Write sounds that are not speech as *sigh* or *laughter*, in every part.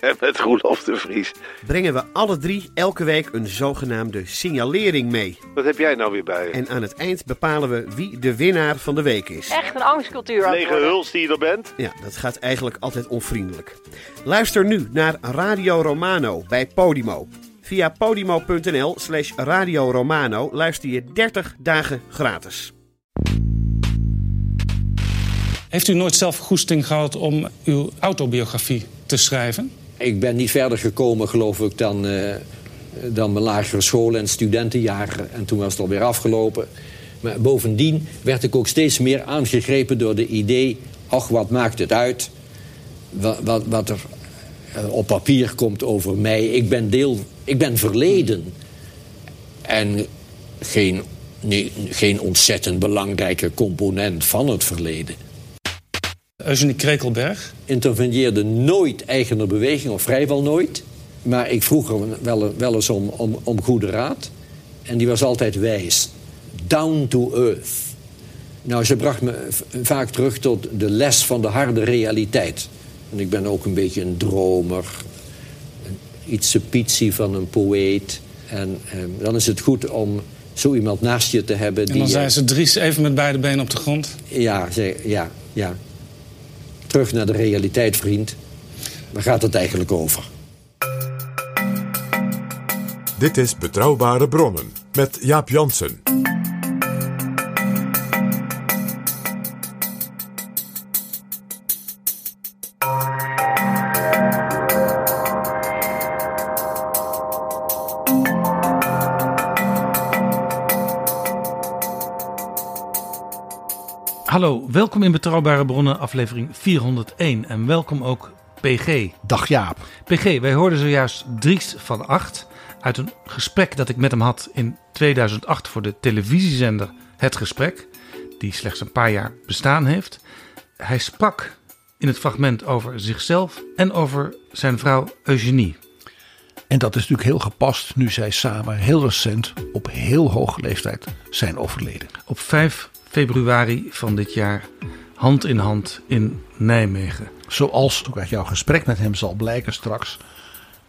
*laughs* En met Roelof de Vries. brengen we alle drie elke week een zogenaamde signalering mee. Wat heb jij nou weer bij je? En aan het eind bepalen we wie de winnaar van de week is. Echt een angstcultuur aan het Lege worden. huls die je er bent? Ja, dat gaat eigenlijk altijd onvriendelijk. Luister nu naar Radio Romano bij Podimo. Via podimo.nl slash Radio Romano luister je 30 dagen gratis. Heeft u nooit zelf goesting gehad om uw autobiografie te schrijven? Ik ben niet verder gekomen, geloof ik, dan, eh, dan mijn lagere school en studentenjaren. En toen was het alweer afgelopen. Maar bovendien werd ik ook steeds meer aangegrepen door de idee... ach, wat maakt het uit wat, wat, wat er eh, op papier komt over mij. Ik ben, deel, ik ben verleden. En geen, nee, geen ontzettend belangrijke component van het verleden Eugenie Krekelberg. interveneerde nooit eigener beweging, of vrijwel nooit. Maar ik vroeg er wel, wel eens om, om, om goede raad. En die was altijd wijs. Down to earth. Nou, ze bracht me vaak terug tot de les van de harde realiteit. En ik ben ook een beetje een dromer. Iets pietsie van een poëet. En eh, dan is het goed om zo iemand naast je te hebben... En die dan je- zei ze Dries even met beide benen op de grond. ja, ze- ja, ja. Terug naar de realiteit, vriend. Waar gaat het eigenlijk over? Dit is Betrouwbare Bronnen met Jaap Jansen. Welkom in Betrouwbare Bronnen, aflevering 401. En welkom ook PG. Dag Jaap. PG, wij hoorden zojuist Dries van Acht uit een gesprek dat ik met hem had in 2008 voor de televisiezender Het Gesprek, die slechts een paar jaar bestaan heeft. Hij sprak in het fragment over zichzelf en over zijn vrouw Eugenie. En dat is natuurlijk heel gepast nu zij samen heel recent op heel hoge leeftijd zijn overleden. Op 5 februari van dit jaar, hand in hand in Nijmegen. Zoals ook uit jouw gesprek met hem zal blijken straks,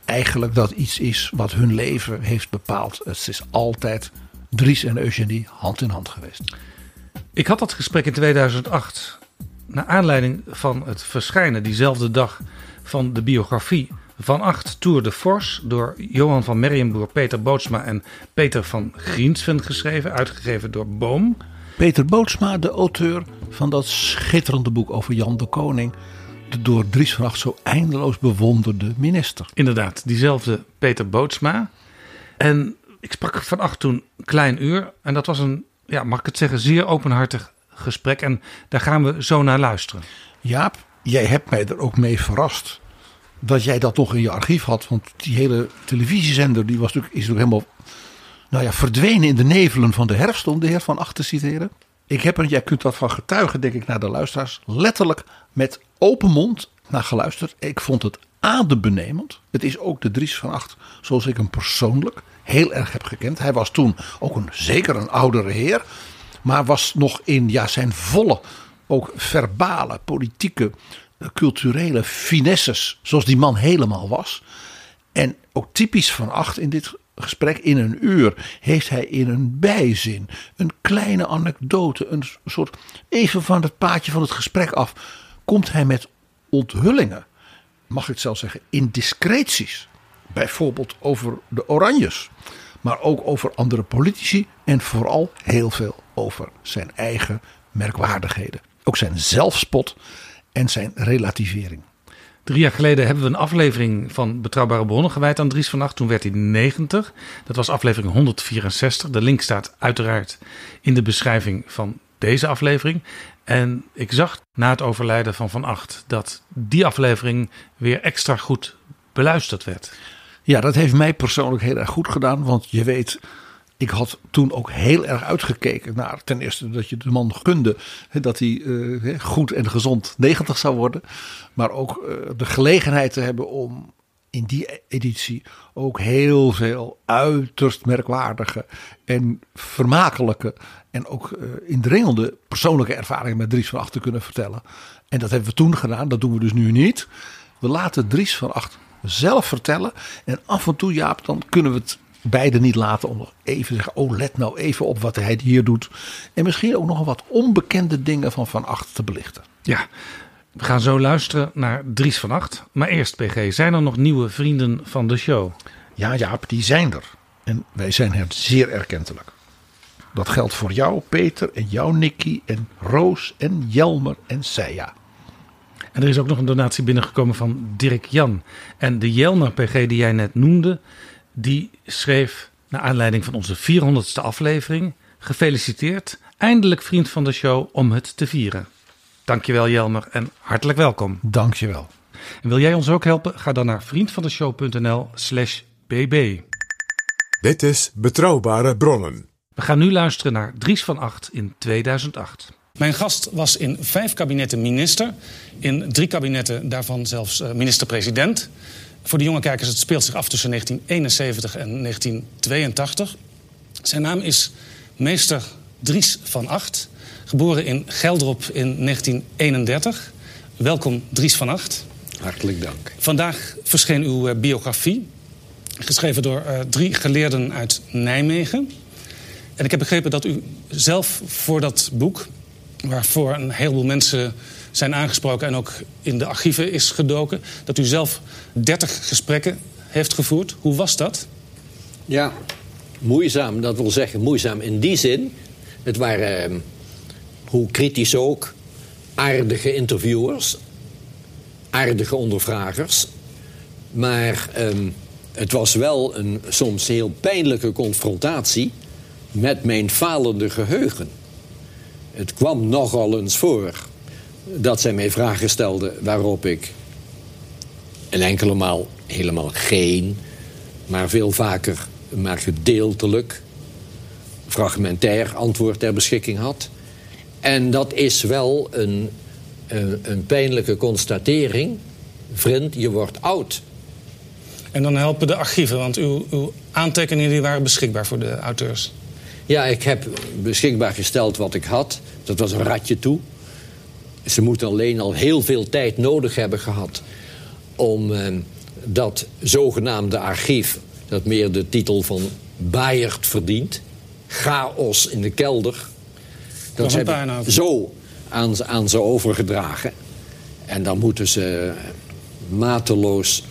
eigenlijk dat iets is wat hun leven heeft bepaald. Het is altijd Dries en Eugenie hand in hand geweest. Ik had dat gesprek in 2008 naar aanleiding van het verschijnen diezelfde dag van de biografie van Acht Tour de Force door Johan van Merrienboer, Peter Bootsma en Peter van Griensven geschreven, uitgegeven door Boom. Peter Bootsma, de auteur van dat schitterende boek over Jan de Koning, de door Dries van Acht zo eindeloos bewonderde minister. Inderdaad, diezelfde Peter Bootsma. En ik sprak van Acht toen een klein uur en dat was een, ja, mag ik het zeggen, zeer openhartig gesprek. En daar gaan we zo naar luisteren. Jaap, jij hebt mij er ook mee verrast dat jij dat nog in je archief had. Want die hele televisiezender die was natuurlijk, is natuurlijk helemaal nou ja, verdwenen in de nevelen van de herfst, om de heer Van Acht te citeren. Ik heb er, jij kunt dat van getuigen, denk ik, naar de luisteraars, letterlijk met open mond naar geluisterd. Ik vond het adembenemend. Het is ook de Dries van Acht zoals ik hem persoonlijk heel erg heb gekend. Hij was toen ook een, zeker een oudere heer, maar was nog in ja, zijn volle, ook verbale, politieke, eh, culturele finesses, zoals die man helemaal was. En ook typisch van acht in dit gesprek, in een uur, heeft hij in een bijzin, een kleine anekdote, een soort even van het paadje van het gesprek af, komt hij met onthullingen, mag ik het zelfs zeggen, indiscreties. Bijvoorbeeld over de Oranjes, maar ook over andere politici en vooral heel veel over zijn eigen merkwaardigheden. Ook zijn zelfspot en zijn relativering. Drie jaar geleden hebben we een aflevering van Betrouwbare Bronnen gewijd aan Dries van Acht. Toen werd hij 90. Dat was aflevering 164. De link staat uiteraard in de beschrijving van deze aflevering. En ik zag na het overlijden van Van Acht dat die aflevering weer extra goed beluisterd werd. Ja, dat heeft mij persoonlijk heel erg goed gedaan. Want je weet, ik had toen ook heel erg uitgekeken naar ten eerste dat je de man gunde dat hij uh, goed en gezond 90 zou worden. Maar ook uh, de gelegenheid te hebben om in die editie ook heel veel uiterst merkwaardige en vermakelijke en ook uh, indringende persoonlijke ervaringen met Dries van Acht te kunnen vertellen. En dat hebben we toen gedaan, dat doen we dus nu niet. We laten Dries van Acht zelf vertellen. En af en toe, Jaap, dan kunnen we het beide niet laten om nog even te zeggen: Oh, let nou even op wat hij hier doet. En misschien ook nog wat onbekende dingen van Van Acht te belichten. Ja, we gaan zo luisteren naar Dries van Acht. Maar eerst, PG, zijn er nog nieuwe vrienden van de show? Ja, Jaap, die zijn er. En wij zijn het zeer erkentelijk. Dat geldt voor jou, Peter, en jou, Nicky, en Roos, en Jelmer en Seija. En er is ook nog een donatie binnengekomen van Dirk Jan. En de Jelmer PG die jij net noemde, die schreef naar aanleiding van onze 400ste aflevering: Gefeliciteerd, eindelijk vriend van de show om het te vieren. Dankjewel Jelmer en hartelijk welkom. Dankjewel. En wil jij ons ook helpen? Ga dan naar vriendvandeshow.nl/slash bb. Dit is Betrouwbare Bronnen. We gaan nu luisteren naar Dries van Acht in 2008. Mijn gast was in vijf kabinetten minister. In drie kabinetten daarvan zelfs uh, minister-president. Voor de jonge kijkers, het speelt zich af tussen 1971 en 1982. Zijn naam is meester Dries van Acht. Geboren in Geldrop in 1931. Welkom Dries van Acht. Hartelijk dank. Vandaag verscheen uw uh, biografie. Geschreven door uh, drie geleerden uit Nijmegen. En ik heb begrepen dat u zelf voor dat boek waarvoor een heleboel mensen zijn aangesproken en ook in de archieven is gedoken. Dat u zelf 30 gesprekken heeft gevoerd. Hoe was dat? Ja, moeizaam. Dat wil zeggen moeizaam in die zin. Het waren, ehm, hoe kritisch ook, aardige interviewers. Aardige ondervragers. Maar ehm, het was wel een soms heel pijnlijke confrontatie met mijn falende geheugen. Het kwam nogal eens voor dat zij mij vragen stelden waarop ik een enkele maal helemaal geen, maar veel vaker maar gedeeltelijk, fragmentair antwoord ter beschikking had. En dat is wel een, een, een pijnlijke constatering. Vriend, je wordt oud. En dan helpen de archieven, want uw, uw aantekeningen die waren beschikbaar voor de auteurs. Ja, ik heb beschikbaar gesteld wat ik had. Dat was een ratje toe. Ze moeten alleen al heel veel tijd nodig hebben gehad... om eh, dat zogenaamde archief, dat meer de titel van Bayert verdient... chaos in de kelder... dat ze zo aan, aan ze overgedragen. En dan moeten ze mateloos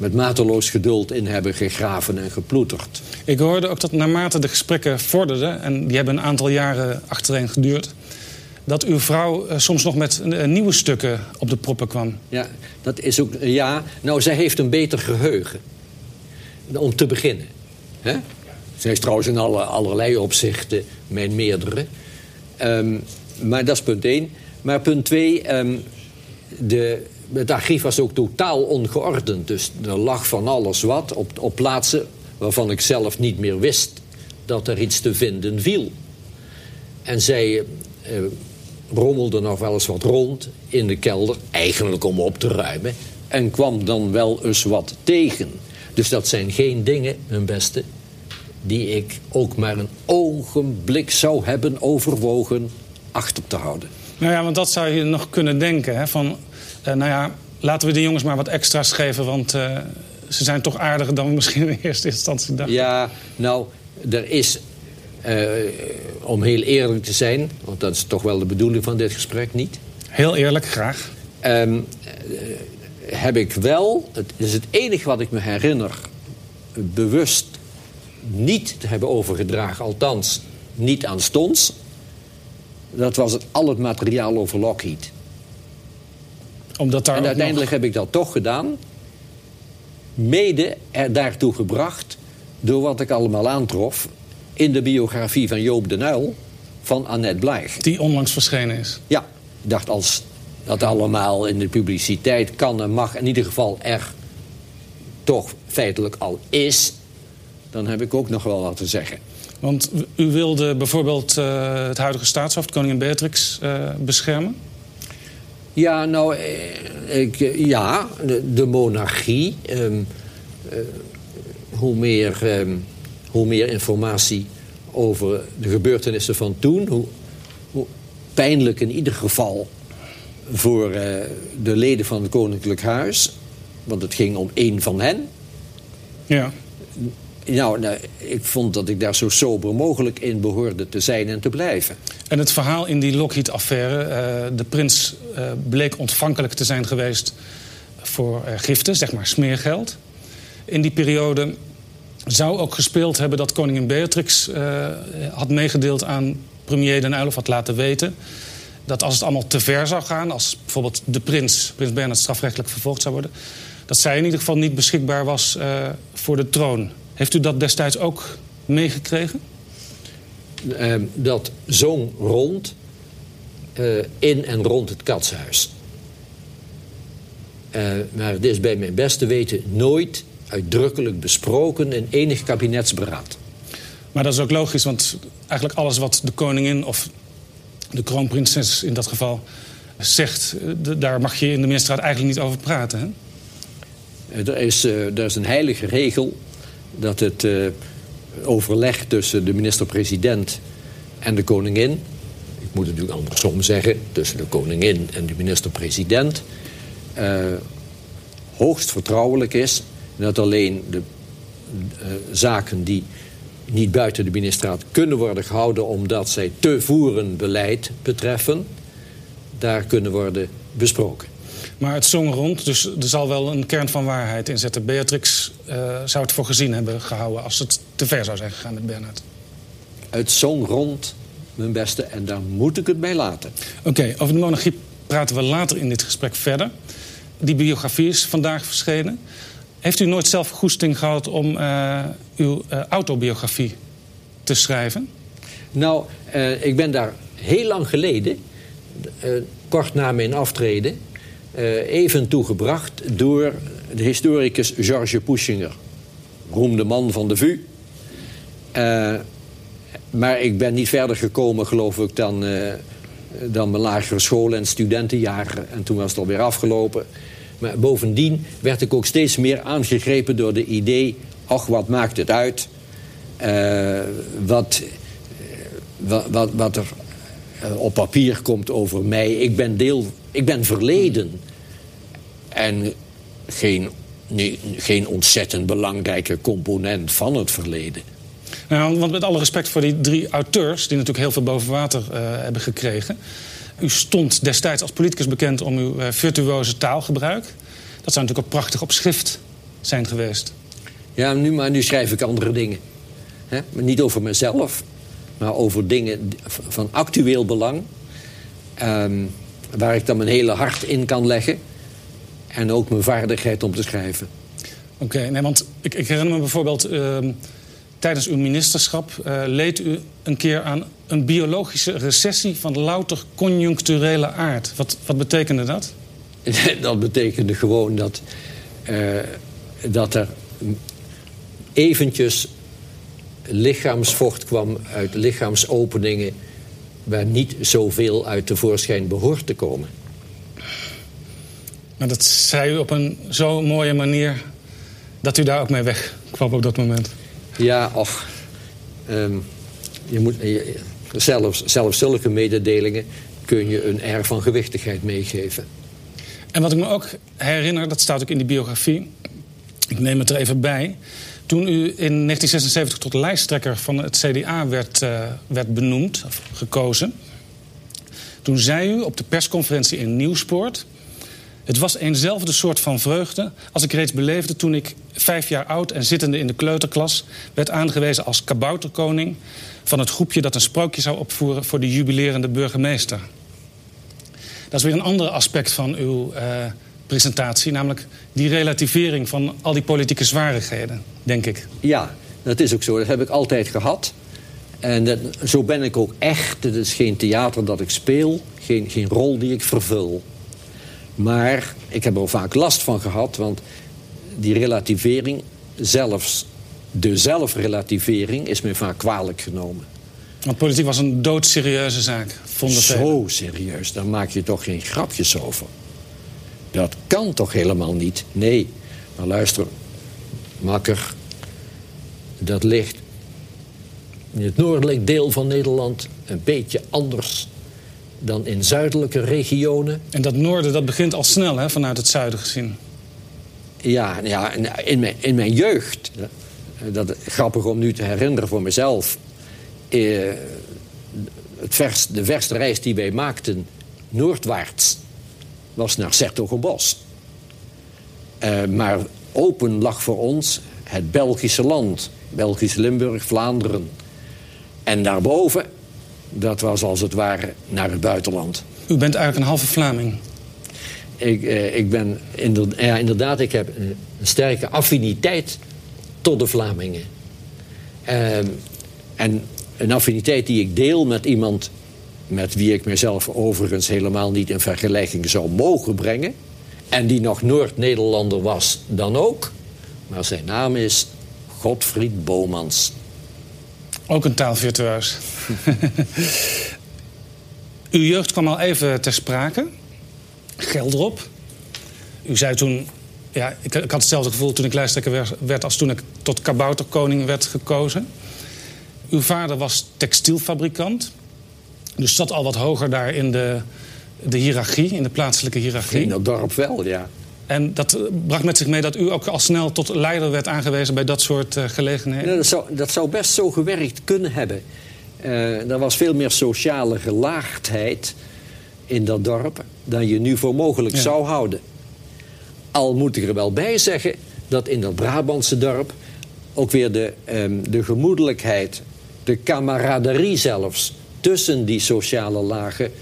met mateloos geduld in hebben gegraven en geploeterd. Ik hoorde ook dat naarmate de gesprekken vorderden... en die hebben een aantal jaren achtereen geduurd... dat uw vrouw eh, soms nog met uh, nieuwe stukken op de proppen kwam. Ja, dat is ook... Ja, nou, zij heeft een beter geheugen. Om te beginnen. Hè? Zij is trouwens in alle, allerlei opzichten mijn meerdere. Um, maar dat is punt één. Maar punt twee... Um, de, het archief was ook totaal ongeordend. Dus er lag van alles wat op, op plaatsen waarvan ik zelf niet meer wist dat er iets te vinden viel. En zij eh, rommelde nog wel eens wat rond in de kelder, eigenlijk om op te ruimen, en kwam dan wel eens wat tegen. Dus dat zijn geen dingen, mijn beste, die ik ook maar een ogenblik zou hebben overwogen achter te houden. Nou ja, want dat zou je nog kunnen denken. Hè? Van, uh, nou ja, laten we de jongens maar wat extra's geven... want uh, ze zijn toch aardiger dan we misschien in eerste instantie dachten. Ja, nou, er is, uh, om heel eerlijk te zijn... want dat is toch wel de bedoeling van dit gesprek, niet? Heel eerlijk, graag. Um, heb ik wel, het is het enige wat ik me herinner... bewust niet te hebben overgedragen, althans niet aanstonds... dat was het, al het materiaal over Lockheed omdat daar en uiteindelijk nog... heb ik dat toch gedaan. Mede er daartoe gebracht door wat ik allemaal aantrof... in de biografie van Joop de Nuil van Annette Blaig. Die onlangs verschenen is. Ja, ik dacht als dat allemaal in de publiciteit kan en mag... in ieder geval er toch feitelijk al is... dan heb ik ook nog wel wat te zeggen. Want u wilde bijvoorbeeld uh, het huidige staatshoofd, koningin Beatrix, uh, beschermen? Ja, nou, eh, ik, ja, de, de monarchie. Um, uh, hoe, meer, um, hoe meer informatie over de gebeurtenissen van toen... hoe, hoe pijnlijk in ieder geval voor uh, de leden van het Koninklijk Huis. Want het ging om één van hen. Ja. Nou, nou, ik vond dat ik daar zo sober mogelijk in behoorde te zijn en te blijven. En het verhaal in die Lockheed-affaire... Uh, de prins uh, bleek ontvankelijk te zijn geweest voor giften, zeg maar smeergeld. In die periode zou ook gespeeld hebben dat koningin Beatrix had meegedeeld aan premier Den Uyl... of had laten weten dat als het allemaal te ver zou gaan... als bijvoorbeeld de prins, prins Bernhard, strafrechtelijk vervolgd zou worden... dat zij in ieder geval niet beschikbaar was voor de troon... Heeft u dat destijds ook meegekregen? Uh, dat zong rond in en rond het katshuis. Maar het is bij mijn beste weten nooit uitdrukkelijk besproken in enig kabinetsberaad. Maar dat is ook logisch, want eigenlijk alles wat de koningin of de kroonprinses in dat geval zegt, daar mag je in de ministerraad eigenlijk niet over praten. Hè? Er, is, er is een heilige regel dat het uh, overleg tussen de minister-president en de koningin... ik moet het natuurlijk andersom zeggen, tussen de koningin en de minister-president... Uh, hoogst vertrouwelijk is. En dat alleen de uh, zaken die niet buiten de ministerraad kunnen worden gehouden... omdat zij te voeren beleid betreffen, daar kunnen worden besproken. Maar het zong rond, dus er zal wel een kern van waarheid in zitten. Beatrix uh, zou het voor gezien hebben gehouden als het te ver zou zijn gegaan met Bernhard. Het zong rond, mijn beste, en daar moet ik het bij laten. Oké, okay, over de monarchie praten we later in dit gesprek verder. Die biografie is vandaag verschenen. Heeft u nooit zelf goesting gehad om uh, uw uh, autobiografie te schrijven? Nou, ik ben daar heel lang geleden, kort na mijn aftreden even toegebracht door de historicus Georges Puschinger. Roemde man van de VU. Maar ik ben niet verder gekomen, geloof ik, dan, dan mijn lagere school en studentenjaren. En toen was het alweer afgelopen. Maar bovendien werd ik ook steeds meer aangegrepen door de idee... ach, wat maakt het uit? wat, wat, wat, wat er op papier komt over mij. Ik ben deel ik ben verleden. En geen, geen ontzettend belangrijke component van het verleden. Nou, want met alle respect voor die drie auteurs... die natuurlijk heel veel boven water hebben gekregen... u stond destijds als politicus bekend om uw uh, virtuoze taalgebruik. Dat zou natuurlijk ook prachtig op schrift zijn geweest. Ja, nu, maar nu schrijf ik andere dingen. He? Maar niet over mezelf, maar over dingen van actueel belang... Um, waar ik dan mijn hele hart in kan leggen. En ook mijn vaardigheid om te schrijven. Oké, okay, nee, want ik, ik, herinner me bijvoorbeeld... Uh, tijdens uw ministerschap uh, leed u een keer aan een biologische recessie... van louter conjuncturele aard. Wat, wat betekende dat? *laughs* dat betekende gewoon dat, uh, dat er eventjes lichaamsvocht kwam uit lichaamsopeningen waar niet zoveel uit tevoorschijn behoort te komen. Maar dat zei u op een zo mooie manier dat u daar ook mee wegkwam op dat moment. Ja, och. Um, je moet, zelfs, zelfs zulke mededelingen kun je een air van gewichtigheid meegeven. En wat ik me ook herinner, dat staat ook in die biografie... ik neem het er even bij... Toen u in 1976 tot lijsttrekker van het CDA werd, uh, werd benoemd, of gekozen... toen zei u op de persconferentie in Nieuwspoort... het was eenzelfde soort van vreugde als ik reeds beleefde... toen ik vijf jaar oud en zittende in de kleuterklas... werd aangewezen als kabouterkoning van het groepje dat een sprookje zou opvoeren... voor de jubilerende burgemeester. Dat is weer een ander aspect van uw... Uh, presentatie, namelijk die relativering van al die politieke zwarigheden, denk ik. Ja, dat is ook zo. Dat heb ik altijd gehad. En dat, zo ben ik ook echt. Het is geen theater dat ik speel, geen, geen rol die ik vervul. Maar ik heb er vaak last van gehad, want die relativering, zelfs de zelfrelativering, is me vaak kwalijk genomen. Want politiek was een doodserieuze zaak, vonden Zo serieus, daar maak je toch geen grapjes over. Dat kan toch helemaal niet? Nee, maar luister, makker, dat ligt in het noordelijk deel van Nederland een beetje anders dan in zuidelijke regionen. En dat noorden, dat begint al snel, hè, vanuit het zuiden gezien. Ja, ja in, mijn, in mijn jeugd, dat grappig om nu te herinneren voor mezelf... Eh, het vers, de verste reis die wij maakten noordwaarts was naar Sertogenbos. Uh, maar open lag voor ons het Belgische land. Belgisch Limburg, Vlaanderen. En daarboven, dat was als het ware naar het buitenland. U bent eigenlijk een halve Vlaming. Ik, eh, ik ben inderdaad, ja, inderdaad, ik heb een, sterke affiniteit tot de Vlamingen. Uh, en een affiniteit die ik deel met iemand met wie ik mezelf overigens helemaal niet in vergelijking zou mogen brengen. En die nog Noord-Nederlander was dan ook. Maar zijn naam is Godfried Bomans. Ook een taalvirtuoos. *laughs* Uw jeugd kwam al even ter sprake. Gelderop. U zei toen... Ja, ik, ik had hetzelfde gevoel toen ik lijsttrekker werd... als toen ik tot kabouterkoning werd gekozen. Uw vader was textielfabrikant. Dus zat al wat hoger daar in de, de hiërarchie, in de plaatselijke hiërarchie. In het dorp wel, ja. En dat bracht met zich mee dat u ook al snel tot leider werd aangewezen bij dat soort uh, gelegenheden? dat, zou, dat zou best zo gewerkt kunnen hebben. Uh, er was veel meer sociale gelaagdheid in dat dorp dan je nu voor mogelijk zou houden. Al moet ik er wel bij zeggen dat in dat Brabantse dorp ook weer de, um, de gemoedelijkheid, de camaraderie zelfs tussen die sociale lagen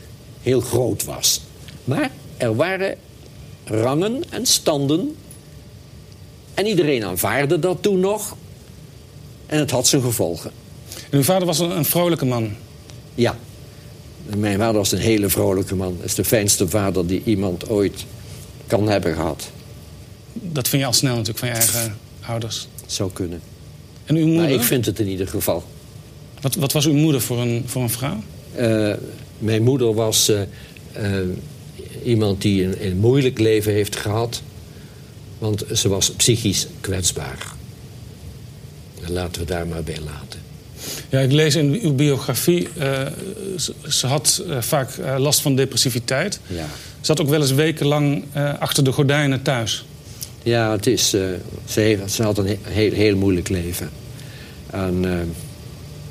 heel groot was. Maar er waren rangen en standen. En iedereen aanvaarde dat toen nog. En het had zijn gevolgen. En uw vader was een, vrolijke man? Ja. Mijn vader was een hele vrolijke man. Dat is de fijnste vader die iemand ooit kan hebben gehad. Dat vind je al snel natuurlijk van je eigen ouders? Zou kunnen. En uw moeder? Maar ik vind het in ieder geval. Wat, wat was uw moeder voor een, voor een vrouw? Uh, mijn moeder was uh, uh, iemand die een, een, moeilijk leven heeft gehad. Want ze was psychisch kwetsbaar. laten we daar maar bij laten. Ja, ik lees in uw biografie... Ze, ze, had vaak last van depressiviteit. Ja. Ze zat ook wel eens wekenlang achter de gordijnen thuis. Ja, het is, ze, heeft, ze had een heel, heel moeilijk leven. En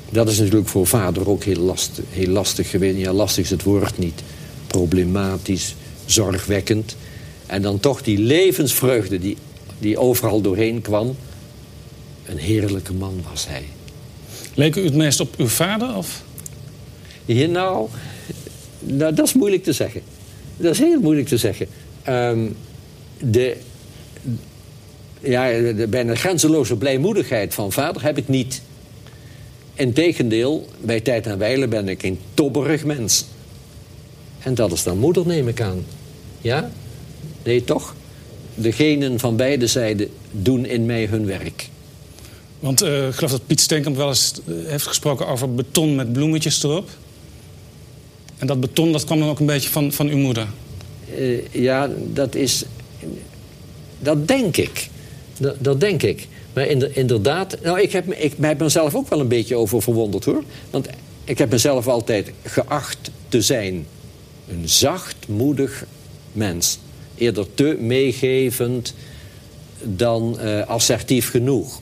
dat is natuurlijk voor vader ook heel lastig, heel lastig geweest. Ja, lastig is het woord niet. Problematisch, zorgwekkend. En dan toch die levensvreugde die, die overal doorheen kwam. Een heerlijke man was hij. Leek u het meest op uw vader? Of? Ja, nou, nou, dat is moeilijk te zeggen. Dat is heel moeilijk te zeggen. Um, de, ja, de bijna grenzeloze blijmoedigheid van vader heb ik niet. Integendeel, bij tijd en wijle ben ik een tobberig mens. En dat is dan moeder, neem ik aan. Ja? Nee, toch? De genen van beide zijden doen in mij hun werk. Want uh, ik geloof dat Piet Steenkamp wel eens eh, heeft gesproken over beton met bloemetjes erop. En dat beton, dat kwam dan ook een beetje van, van uw moeder? Uh, ja, dat is... Dat denk ik. Dat, dat denk ik. Maar inderdaad, nou, ik, heb, ik heb mezelf ook wel een beetje over verwonderd hoor. Want ik heb mezelf altijd geacht te zijn een zachtmoedig mens. Eerder te meegevend dan uh, assertief genoeg.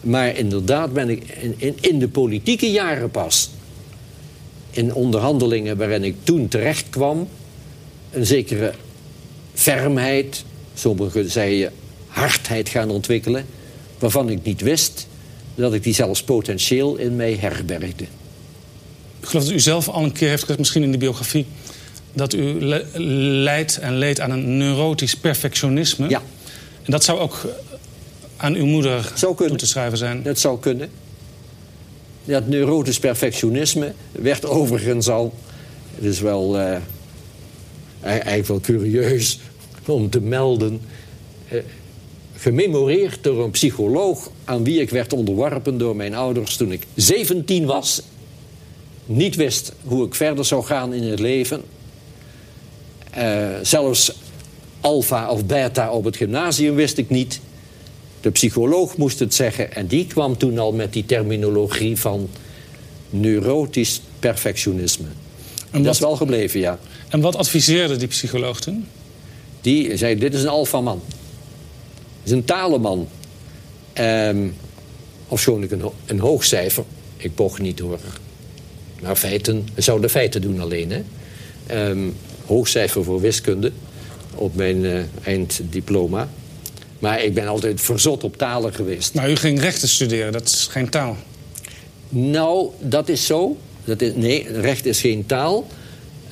Maar inderdaad ben ik in, in, in, de politieke jaren pas... in onderhandelingen waarin ik toen terecht kwam... een zekere fermheid, sommigen zeiden hardheid gaan ontwikkelen... waarvan ik niet wist dat ik die zelfs potentieel in mij herbergde. Ik geloof dat u zelf al een keer heeft gezegd, misschien in de biografie... dat u leidt en leed aan een neurotisch perfectionisme. Ja. En dat zou ook aan uw moeder toe te schrijven zijn. Dat zou kunnen. Dat neurotisch perfectionisme werd overigens al... Het is wel uh, eigenlijk wel curieus *laughs* om te melden... Uh, gememoreerd door een psycholoog aan wie ik werd onderworpen door mijn ouders toen ik 17 was. Niet wist hoe ik verder zou gaan in het leven. Uh, zelfs alfa of beta op het gymnasium wist ik niet. De psycholoog moest het zeggen en die kwam toen al met die terminologie van neurotisch perfectionisme. En dat is wel gebleven, ja. En wat adviseerde die psycholoog toen? Die zei, dit is een alfaman. Dit is een talenman. Um, ofschoon ik een, een hoog cijfer, ik boog niet door naar feiten, zou de feiten doen alleen. Hè? Um, hoog cijfer voor wiskunde op mijn uh, einddiploma. Maar ik ben altijd verzot op talen geweest. Maar u ging rechten studeren, dat is geen taal. Nou, dat is zo. Dat is, nee, recht is geen taal.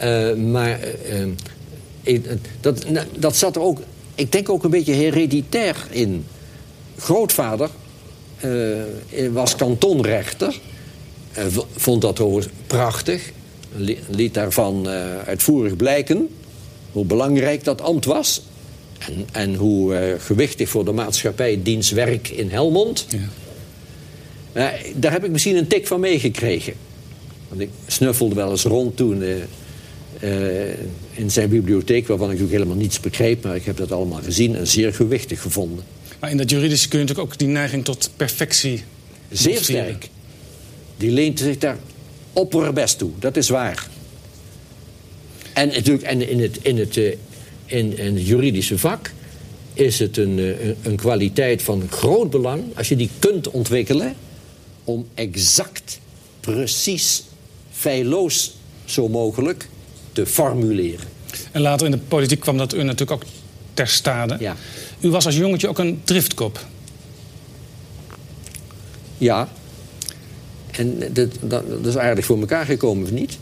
Uh, maar uh, ik, dat, dat zat er ook, ik denk ook een beetje hereditair in. Grootvader uh, was kantonrechter. Vond dat prachtig. Liet daarvan uitvoerig blijken hoe belangrijk dat ambt was. En, en hoe gewichtig voor de maatschappij diens werk in Helmond. Ja. Uh, daar heb ik misschien een tik van meegekregen. Want ik snuffelde wel eens rond toen uh, uh, in zijn bibliotheek... waarvan ik natuurlijk helemaal niets begreep... maar ik heb dat allemaal gezien en zeer gewichtig gevonden. Maar in dat juridische kun je natuurlijk ook die neiging tot perfectie... Zeer sterk. Die leent zich daar opperbest toe, dat is waar. En, natuurlijk, en in, het, in, het, in, in het juridische vak is het een, een kwaliteit van groot belang... als je die kunt ontwikkelen om exact, precies, feilloos zo mogelijk te formuleren. En later in de politiek kwam dat u natuurlijk ook ter stade. Ja. U was als jongetje ook een driftkop. Ja. En dat, dat, dat is aardig voor elkaar gekomen, of niet?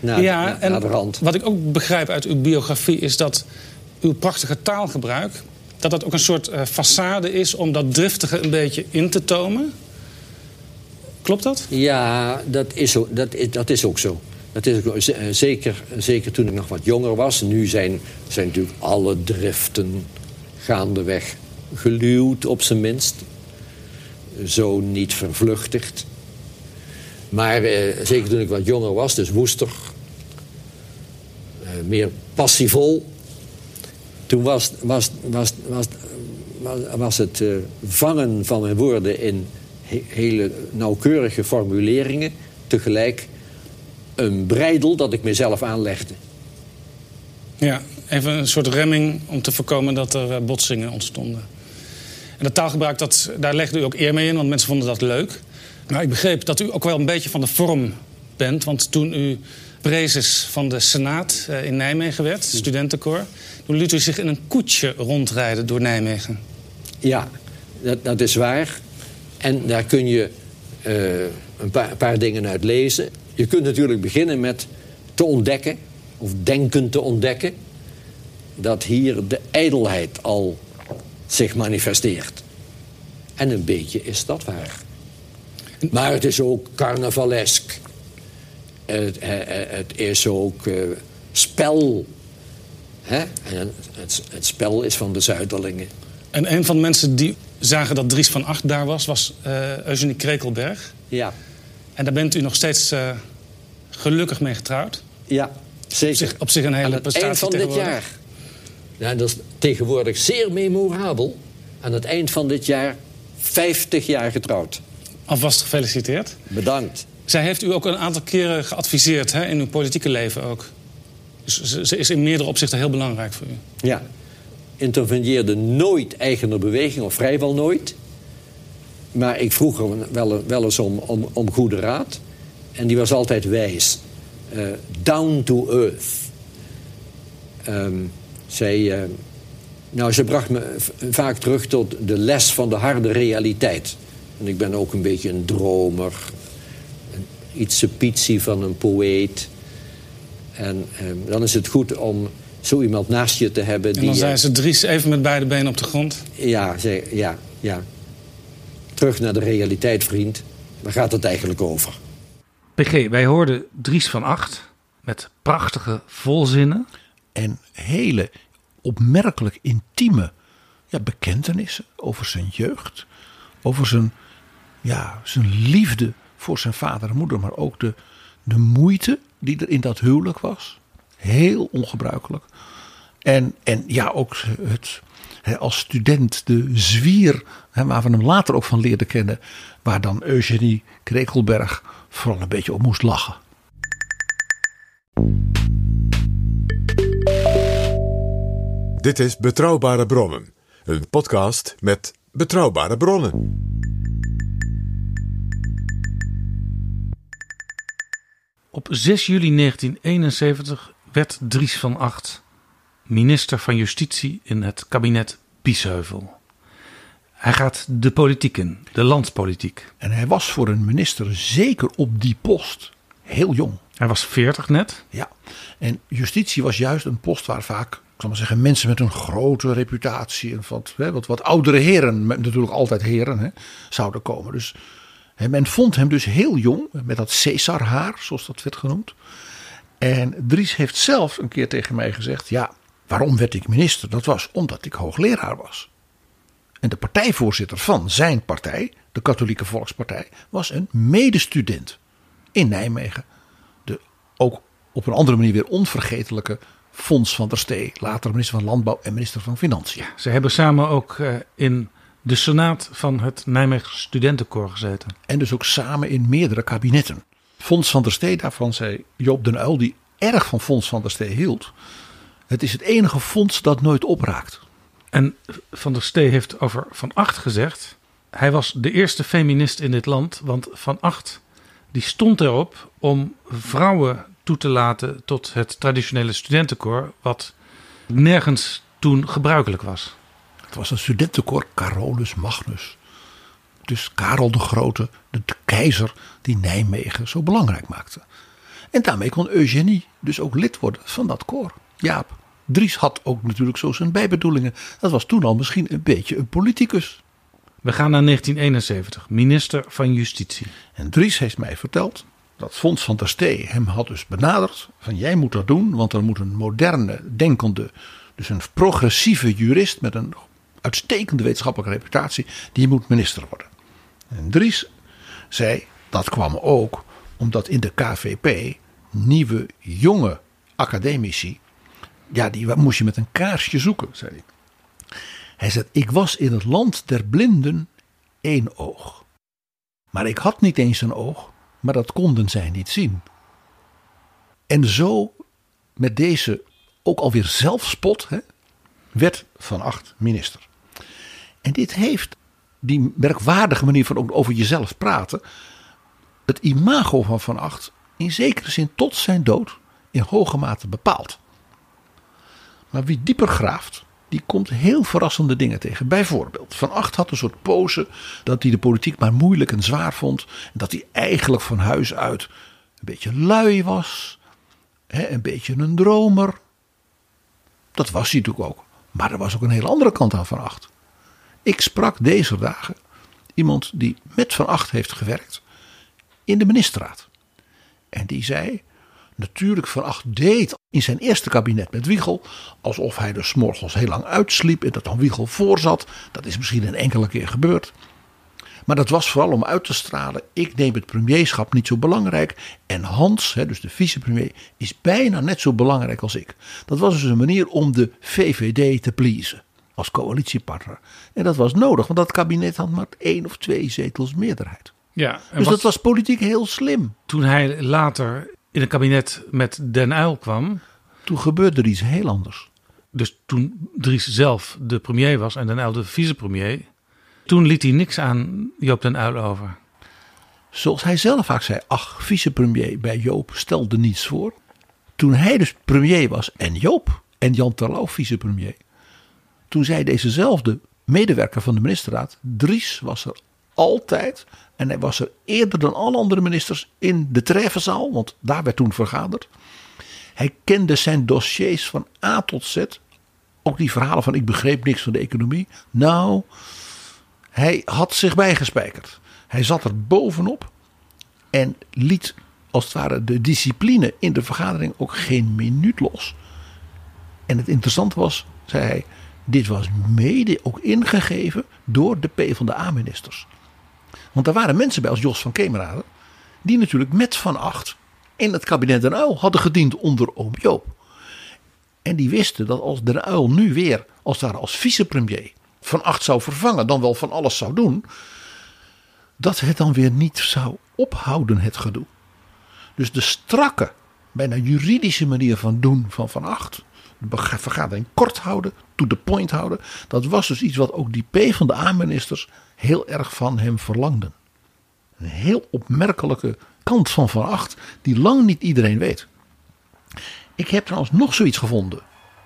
Na, ja, en de rand. wat ik ook begrijp uit uw biografie... is dat uw prachtige taalgebruik... dat dat ook een soort uh, façade is om dat driftige een beetje in te tomen... Klopt dat? Ja, dat is, dat is, dat is ook zo. Dat is ook, eh, zeker, zeker toen ik nog wat jonger was. Nu zijn, zijn natuurlijk alle driften gaandeweg geluwd, op zijn minst. Zo niet vervluchtigd. Maar eh, zeker toen ik wat jonger was, dus woester. Eh, meer passievol. Toen was, was, was, was, was, het uh, vangen van mijn woorden in hele nauwkeurige formuleringen tegelijk een breidel dat ik mezelf aanlegde. Ja, even een soort remming om te voorkomen dat er eh, botsingen ontstonden. En dat taalgebruik, dat, daar legde u ook eer mee in, want mensen vonden dat leuk. Maar ik begreep dat u ook wel een beetje van de vorm bent. Want toen u prezes van de Senaat eh, in Nijmegen werd, studentenkoor... toen liet u zich in een koetsje rondrijden door Nijmegen. Ja, dat, dat is waar. En daar kun je uh, een, paar, paar dingen uit lezen. Je kunt natuurlijk beginnen met te ontdekken, of denken te ontdekken, dat hier de ijdelheid al zich manifesteert. En een beetje is dat waar. Maar het is ook carnavalesk. Het, eh, eh, het is ook uh, spel. Hè? En het, het, spel is van de Zuiderlingen. En een van de mensen die zagen dat Dries van Acht daar was, was uh, Eugenie Krekelberg. Ja. En daar bent u nog steeds uh, gelukkig mee getrouwd. Ja, zeker. Op zich, op zich een hele Aan het eind van dit jaar. Ja, dat is tegenwoordig zeer memorabel. Aan het eind van dit jaar 50 jaar getrouwd. Alvast gefeliciteerd. Bedankt. Zij heeft u ook een aantal keren geadviseerd hè, in uw politieke leven ook. Dus ze is in meerdere opzichten heel belangrijk voor u. Ja, interveneerde nooit eigener beweging, of vrijwel nooit. Maar ik vroeg er wel, wel eens om, om, om, goede raad. En die was altijd wijs. Uh, down to earth. Um, zij, uh, nou, ze bracht me vaak terug tot de les van de harde realiteit. En ik ben ook een beetje een dromer. Iets pietsie van een poëet. En um, dan is het goed om zo iemand naast je te hebben. En dan die, zijn ze Dries even met beide benen op de grond? Ja, ze, ja, ja. Terug naar de realiteit, vriend. Waar gaat het eigenlijk over? PG, wij hoorden Dries van Acht met prachtige volzinnen. En hele opmerkelijk intieme ja, bekentenissen over zijn jeugd. Over zijn, ja, zijn liefde voor zijn vader en moeder. Maar ook de, de moeite die er in dat huwelijk was. Heel ongebruikelijk. En, en ja, ook het, als student de zwier, waar we hem later ook van leerden kennen. Waar dan Eugenie Krekelberg vooral een beetje op moest lachen. Dit is Betrouwbare Bronnen, een podcast met betrouwbare bronnen. Op 6 juli 1971 werd Dries van Acht minister van Justitie in het kabinet Biesheuvel. Hij gaat de politiek in, de landspolitiek. En hij was voor een minister zeker op die post heel jong. Hij was 40 net. Ja, en justitie was juist een post waar vaak, ik zal maar zeggen, mensen met een grote reputatie en wat, wat, wat oudere heren, natuurlijk altijd heren, hè, zouden komen. Dus men vond hem dus heel jong, met dat Caesar-haar, zoals dat werd genoemd. En Dries heeft zelf een keer tegen mij gezegd: Ja, waarom werd ik minister? Dat was omdat ik hoogleraar was. En de partijvoorzitter van zijn partij, de Katholieke Volkspartij, was een medestudent in Nijmegen. De ook op een andere manier weer onvergetelijke Fons van der Stee, later minister van Landbouw en minister van Financiën. Ze hebben samen ook uh, in de senaat van het Nijmegen Studentenkoor gezeten. En dus ook samen in meerdere kabinetten. Fons van der Stee, daarvan zei Joop den Uil, die erg van Fons van der Stee hield. Het is het enige fonds dat nooit opraakt. En Van der Stee heeft over Van Acht gezegd. Hij was de eerste feminist in dit land, want Van Acht die stond erop om vrouwen toe te laten tot het traditionele studentenkoor, wat nergens toen gebruikelijk was. Het was een studentenkoor Carolus Magnus. Dus Karel de Grote, de, keizer die Nijmegen zo belangrijk maakte. En daarmee kon Eugenie dus ook lid worden van dat koor. Jaap, Dries had ook natuurlijk zo zijn bijbedoelingen. Dat was toen al misschien een beetje een politicus. We gaan naar 1971, minister van Justitie. En Dries heeft mij verteld dat Fons van der Stee hem had dus benaderd. Van jij moet dat doen, want er moet een moderne, denkende, dus een progressieve jurist met een uitstekende wetenschappelijke reputatie, die moet minister worden. En Dries zei, dat kwam ook omdat in de KVP nieuwe, jonge academici, ja, die moest je met een kaarsje zoeken, zei hij. Hij zei, ik was in het land der blinden één oog. Maar ik had niet eens een oog, maar dat konden zij niet zien. En zo, met deze ook alweer zelfspot, hè, werd Van Acht minister. En dit heeft die merkwaardige manier van over jezelf praten, het imago van Van Acht in zekere zin tot zijn dood in hoge mate bepaald. Maar wie dieper graaft, die komt heel verrassende dingen tegen. Bijvoorbeeld, Van Acht had een soort pose dat hij de politiek maar moeilijk en zwaar vond. En dat hij eigenlijk van huis uit een beetje lui was. Hè, een beetje een dromer. Dat was hij natuurlijk ook. Maar er was ook een hele andere kant aan Van Acht. Ik sprak deze dagen iemand die met Van Acht heeft gewerkt in de ministerraad. En die zei, natuurlijk Van Acht deed in zijn eerste kabinet met Wiegel alsof hij er s'morgens heel lang uitsliep en dat dan Wiegel voorzat. Dat is misschien een enkele keer gebeurd. Maar dat was vooral om uit te stralen, ik neem het premierschap niet zo belangrijk. En Hans, dus de vicepremier, is bijna net zo belangrijk als ik. Dat was dus een manier om de VVD te pleasen als coalitiepartner. En dat was nodig, want dat kabinet had maar één of twee zetels meerderheid. Ja, dus dat was politiek heel slim. Toen hij later in een kabinet met Den Uyl kwam. Toen gebeurde er iets heel anders. Dus toen Dries zelf de premier was en Den Uyl de vicepremier. Toen liet hij niks aan Joop Den Uyl over. Zoals hij zelf vaak zei, ach, vicepremier bij Joop stelde niets voor. Toen hij dus premier was en Joop en Jan Terlouw vicepremier. Toen zei dezezelfde medewerker van de ministerraad, Dries was er altijd en hij was er eerder dan alle andere ministers in de treffenzaal, want daar werd toen vergaderd. Hij kende zijn dossiers van A tot Z. Ook die verhalen van ik begreep niks van de economie. Nou, hij had zich bijgespijkerd. Hij zat er bovenop en liet als het ware de discipline in de vergadering ook geen minuut los. En het interessante was, zei hij, dit was mede ook ingegeven door de PvdA-ministers. Want er waren mensen bij als Jos van Kemerade... die natuurlijk met Van Acht in het kabinet Den Uyl hadden gediend onder oom Joop. En die wisten dat als Den Uyl nu weer, als daar als vicepremier... Van Acht zou vervangen, dan wel van alles zou doen... dat het dan weer niet zou ophouden, het gedoe. Dus de strakke, bijna juridische manier van doen van Van Acht de vergadering kort houden, to the point houden. Dat was dus iets wat ook die P van de A-ministers heel erg van hem verlangden. Een heel opmerkelijke kant van Van Acht, die lang niet iedereen weet. Ik heb trouwens nog zoiets gevonden.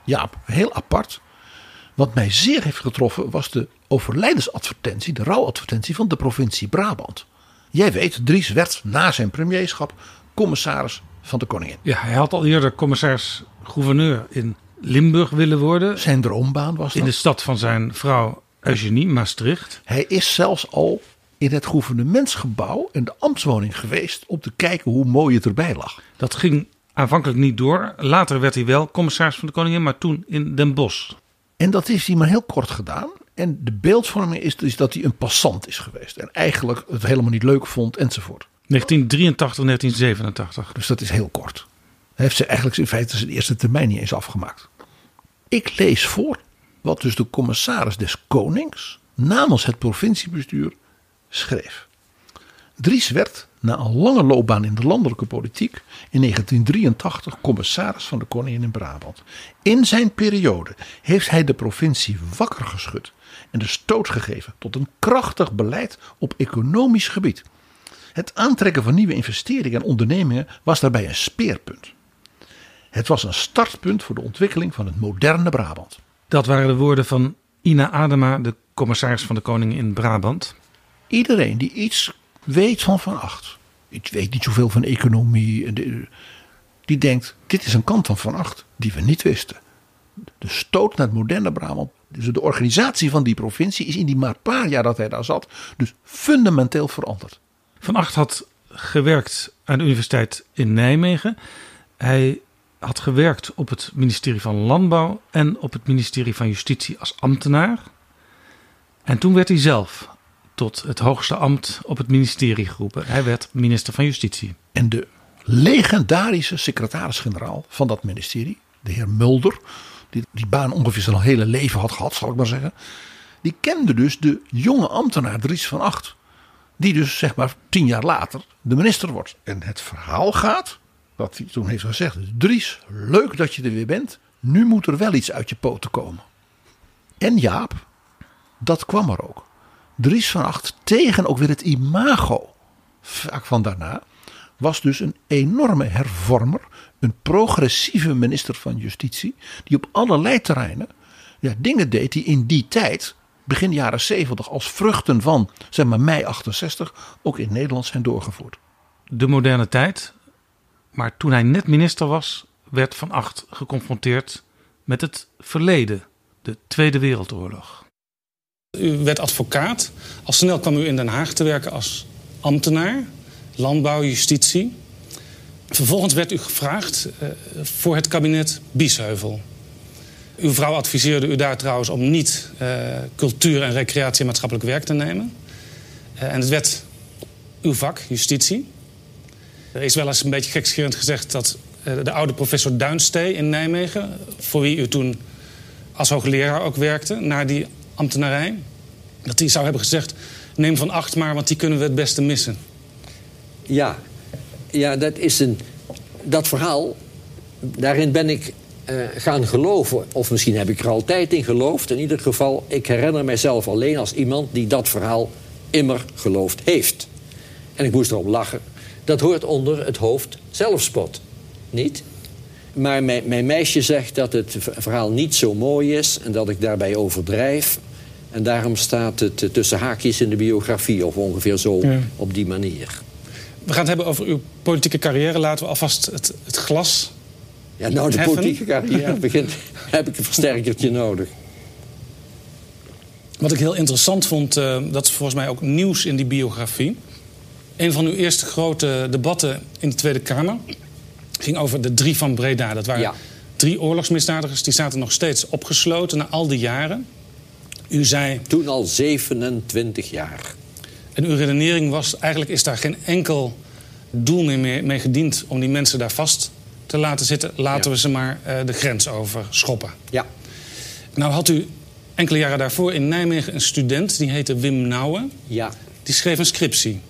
Ja, heel apart. Wat mij zeer heeft getroffen was de overlijdensadvertentie, de rouwadvertentie van de provincie Brabant. Jij weet, Dries werd na zijn premierschap commissaris van de koningin. Ja, hij had al eerder commissaris-gouverneur in Limburg willen worden. Zijn droombaan was dat. In de stad van zijn vrouw Eugenie, Maastricht. Hij is zelfs al in het gouvernementsgebouw en de ambtswoning geweest om te kijken hoe mooi het erbij lag. Dat ging aanvankelijk niet door. Later werd hij wel commissaris van de koningin, maar toen in Den Bosch. En dat heeft hij maar heel kort gedaan. En de beeldvorming is dus dat hij een passant is geweest. En eigenlijk het helemaal niet leuk vond enzovoort. 1983, 1987. Dus dat is heel kort. Heeft ze eigenlijk in feite zijn eerste termijn niet eens afgemaakt. Ik lees voor wat dus de commissaris des Konings namens het provinciebestuur schreef. Dries werd na een lange loopbaan in de landelijke politiek in 1983 commissaris van de koningin in Brabant. In zijn periode heeft hij de provincie wakker geschud en de stoot gegeven tot een krachtig beleid op economisch gebied. Het aantrekken van nieuwe investeringen en ondernemingen was daarbij een speerpunt. Het was een startpunt voor de ontwikkeling van het moderne Brabant. Dat waren de woorden van Ina Adema, de commissaris van de Koning in Brabant. Iedereen die iets weet van Van Acht, iets weet niet zoveel van economie, die denkt: dit is een kant van Van Acht die we niet wisten. De stoot naar het moderne Brabant, dus de organisatie van die provincie, is in die maar paar jaar dat hij daar zat, dus fundamenteel veranderd. Van Acht had gewerkt aan de Universiteit in Nijmegen. Hij had gewerkt op het ministerie van Landbouw en op het ministerie van Justitie als ambtenaar. En toen werd hij zelf tot het hoogste ambt op het ministerie geroepen. Hij werd minister van Justitie. En de legendarische secretaris-generaal van dat ministerie, de heer Mulder, die die baan ongeveer zijn hele leven had gehad, zal ik maar zeggen. Die kende dus de jonge ambtenaar Dries van Acht. Die dus zeg maar tien jaar later de minister wordt. En het verhaal gaat dat hij toen heeft gezegd: Dries, leuk dat je er weer bent. Nu moet er wel iets uit je poten komen. En Jaap, dat kwam er ook. Dries van Acht tegen ook weer het imago vaak van daarna. Was dus een enorme hervormer, een progressieve minister van Justitie, die op allerlei terreinen ja, dingen deed die in die tijd, begin jaren 70, als vruchten van zeg maar mei 68, ook in Nederland zijn doorgevoerd. De moderne tijd, maar toen hij net minister was, werd Van Acht geconfronteerd met het verleden, de Tweede Wereldoorlog. U werd advocaat. Al snel kwam u in Den Haag te werken als ambtenaar, landbouw, justitie. Vervolgens werd u gevraagd uh, voor het kabinet Biesheuvel. Uw vrouw adviseerde u daar trouwens om niet uh, cultuur en recreatie en maatschappelijk werk te nemen. Uh, en het werd uw vak, justitie. Er is wel eens een beetje gekscherend gezegd dat de oude professor Duinstee in Nijmegen, voor wie u toen als hoogleraar ook werkte, naar die ambtenarij, dat hij zou hebben gezegd: neem van acht maar, want die kunnen we het beste missen. Ja, ja dat is een. Dat verhaal, daarin ben ik uh, gaan geloven. Of misschien heb ik er altijd in geloofd. In ieder geval, ik herinner mijzelf alleen als iemand die dat verhaal immer geloofd heeft. En ik moest erop lachen. Dat hoort onder het hoofd zelfspot, niet? Maar mijn, mijn, meisje zegt dat het verhaal niet zo mooi is en dat ik daarbij overdrijf. En daarom staat het tussen haakjes in de biografie of ongeveer zo op die manier. We gaan het hebben over uw politieke carrière. Laten we alvast het, het glas. Ja, nou, de heffen. politieke carrière *laughs* *laughs* begint. heb ik een versterkertje nodig. Wat ik heel interessant vond, uh, dat is volgens mij ook nieuws in die biografie. Een van uw eerste grote debatten in de Tweede Kamer ging over de drie van Breda. Dat waren ja. drie oorlogsmisdadigers die zaten nog steeds opgesloten na al die jaren. U zei. Toen al 27 jaar. En uw redenering was: eigenlijk is daar geen enkel doel meer mee gediend om die mensen daar vast te laten zitten. Laten we ze maar uh, de grens over schoppen. Ja. Nou had u enkele jaren daarvoor in Nijmegen een student, die heette Wim Nouwen. Ja. Die schreef een scriptie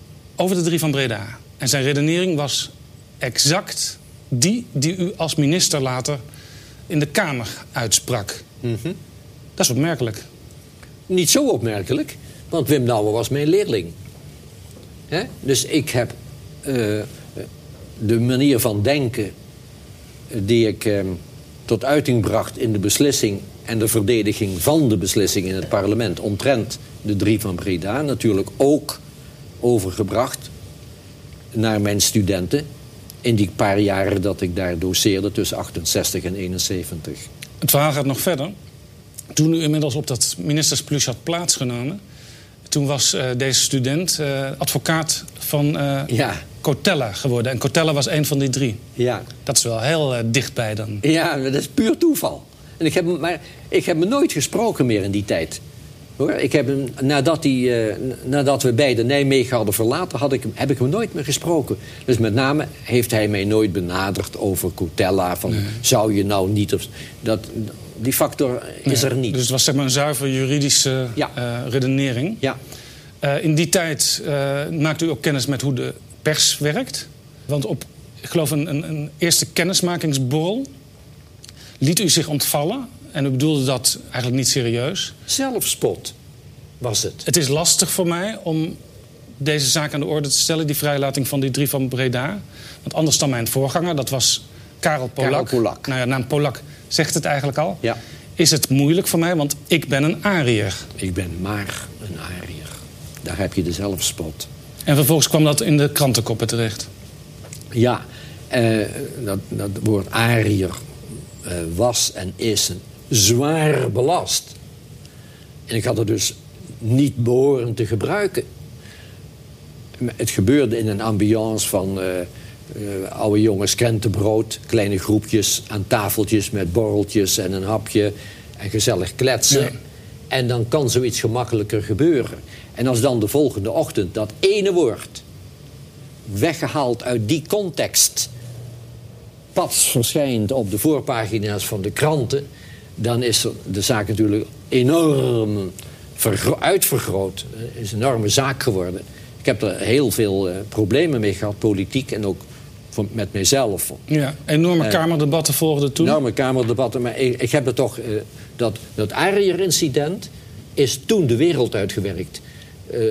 over de drie van Breda. En zijn redenering was exact die die u als minister later in de Kamer uitsprak. Mm Dat is opmerkelijk. Niet zo opmerkelijk, want Wim Nouwen was mijn leerling. He? Dus ik heb uh, de manier van denken die ik uh, tot uiting bracht in de beslissing en de verdediging van de beslissing in het parlement omtrent de drie van Breda natuurlijk ook overgebracht naar mijn studenten in die paar jaren dat ik daar doseerde tussen 68 en 71. Het verhaal gaat nog verder. Toen u inmiddels op dat ministersplush had plaatsgenomen... toen was uh, deze student uh, advocaat van uh, ja. Cotella geworden. En Cotella was een van die drie. Ja. Dat is wel heel dichtbij dan. Ja, dat is puur toeval. En ik heb, maar ik heb me nooit gesproken meer in die tijd. Hoor. Ik heb hem, nadat, die, uh, nadat we beide Nijmegen hadden verlaten, had ik, heb ik hem nooit meer gesproken. Dus met name heeft hij mij nooit benaderd over Cotella. Van, nee. Zou je nou niet... Of, dat, die factor is nee. er niet. Dus het was zeg maar een zuiver juridische ja. uh, redenering. Ja. Uh, in die tijd maakte u ook kennis met hoe de pers werkt. Want op, ik geloof, een, een, een eerste kennismakingsborrel liet u zich ontvallen. En u bedoelde dat eigenlijk niet serieus. Zelfspot was het. Het is lastig voor mij om deze zaak aan de orde te stellen, die vrijlating van die drie van Breda. Want anders dan mijn voorganger, dat was Karel Polak. Karel Polak. Nou ja, naam Polak zegt het eigenlijk al. Ja. Is het moeilijk voor mij, want ik ben een Ariër. Ik ben maar een Ariër. Daar heb je de zelfspot. En vervolgens kwam dat in de krantenkoppen terecht. Ja, uh, dat, dat woord Ariër uh, was en is een zwaar belast. En ik had het dus niet behoren te gebruiken. Het gebeurde in een ambiance van uh, uh, oude jongens krentenbrood... kleine groepjes aan tafeltjes met borreltjes en een hapje... en gezellig kletsen. Ja. En dan kan zoiets gemakkelijker gebeuren. En als dan de volgende ochtend dat ene woord... weggehaald uit die context... pas verschijnt op de voorpagina's van de kranten... dan is de zaak natuurlijk enorm uitvergroot. Het is een enorme zaak geworden. Ik heb er heel veel uh, problemen mee gehad, politiek en ook voor, met mezelf. Ja, enorme uh, kamerdebatten volgden toen. Enorme kamerdebatten, maar ik, ik heb er toch... Uh, dat, dat Ariër-incident is toen de wereld uitgewerkt.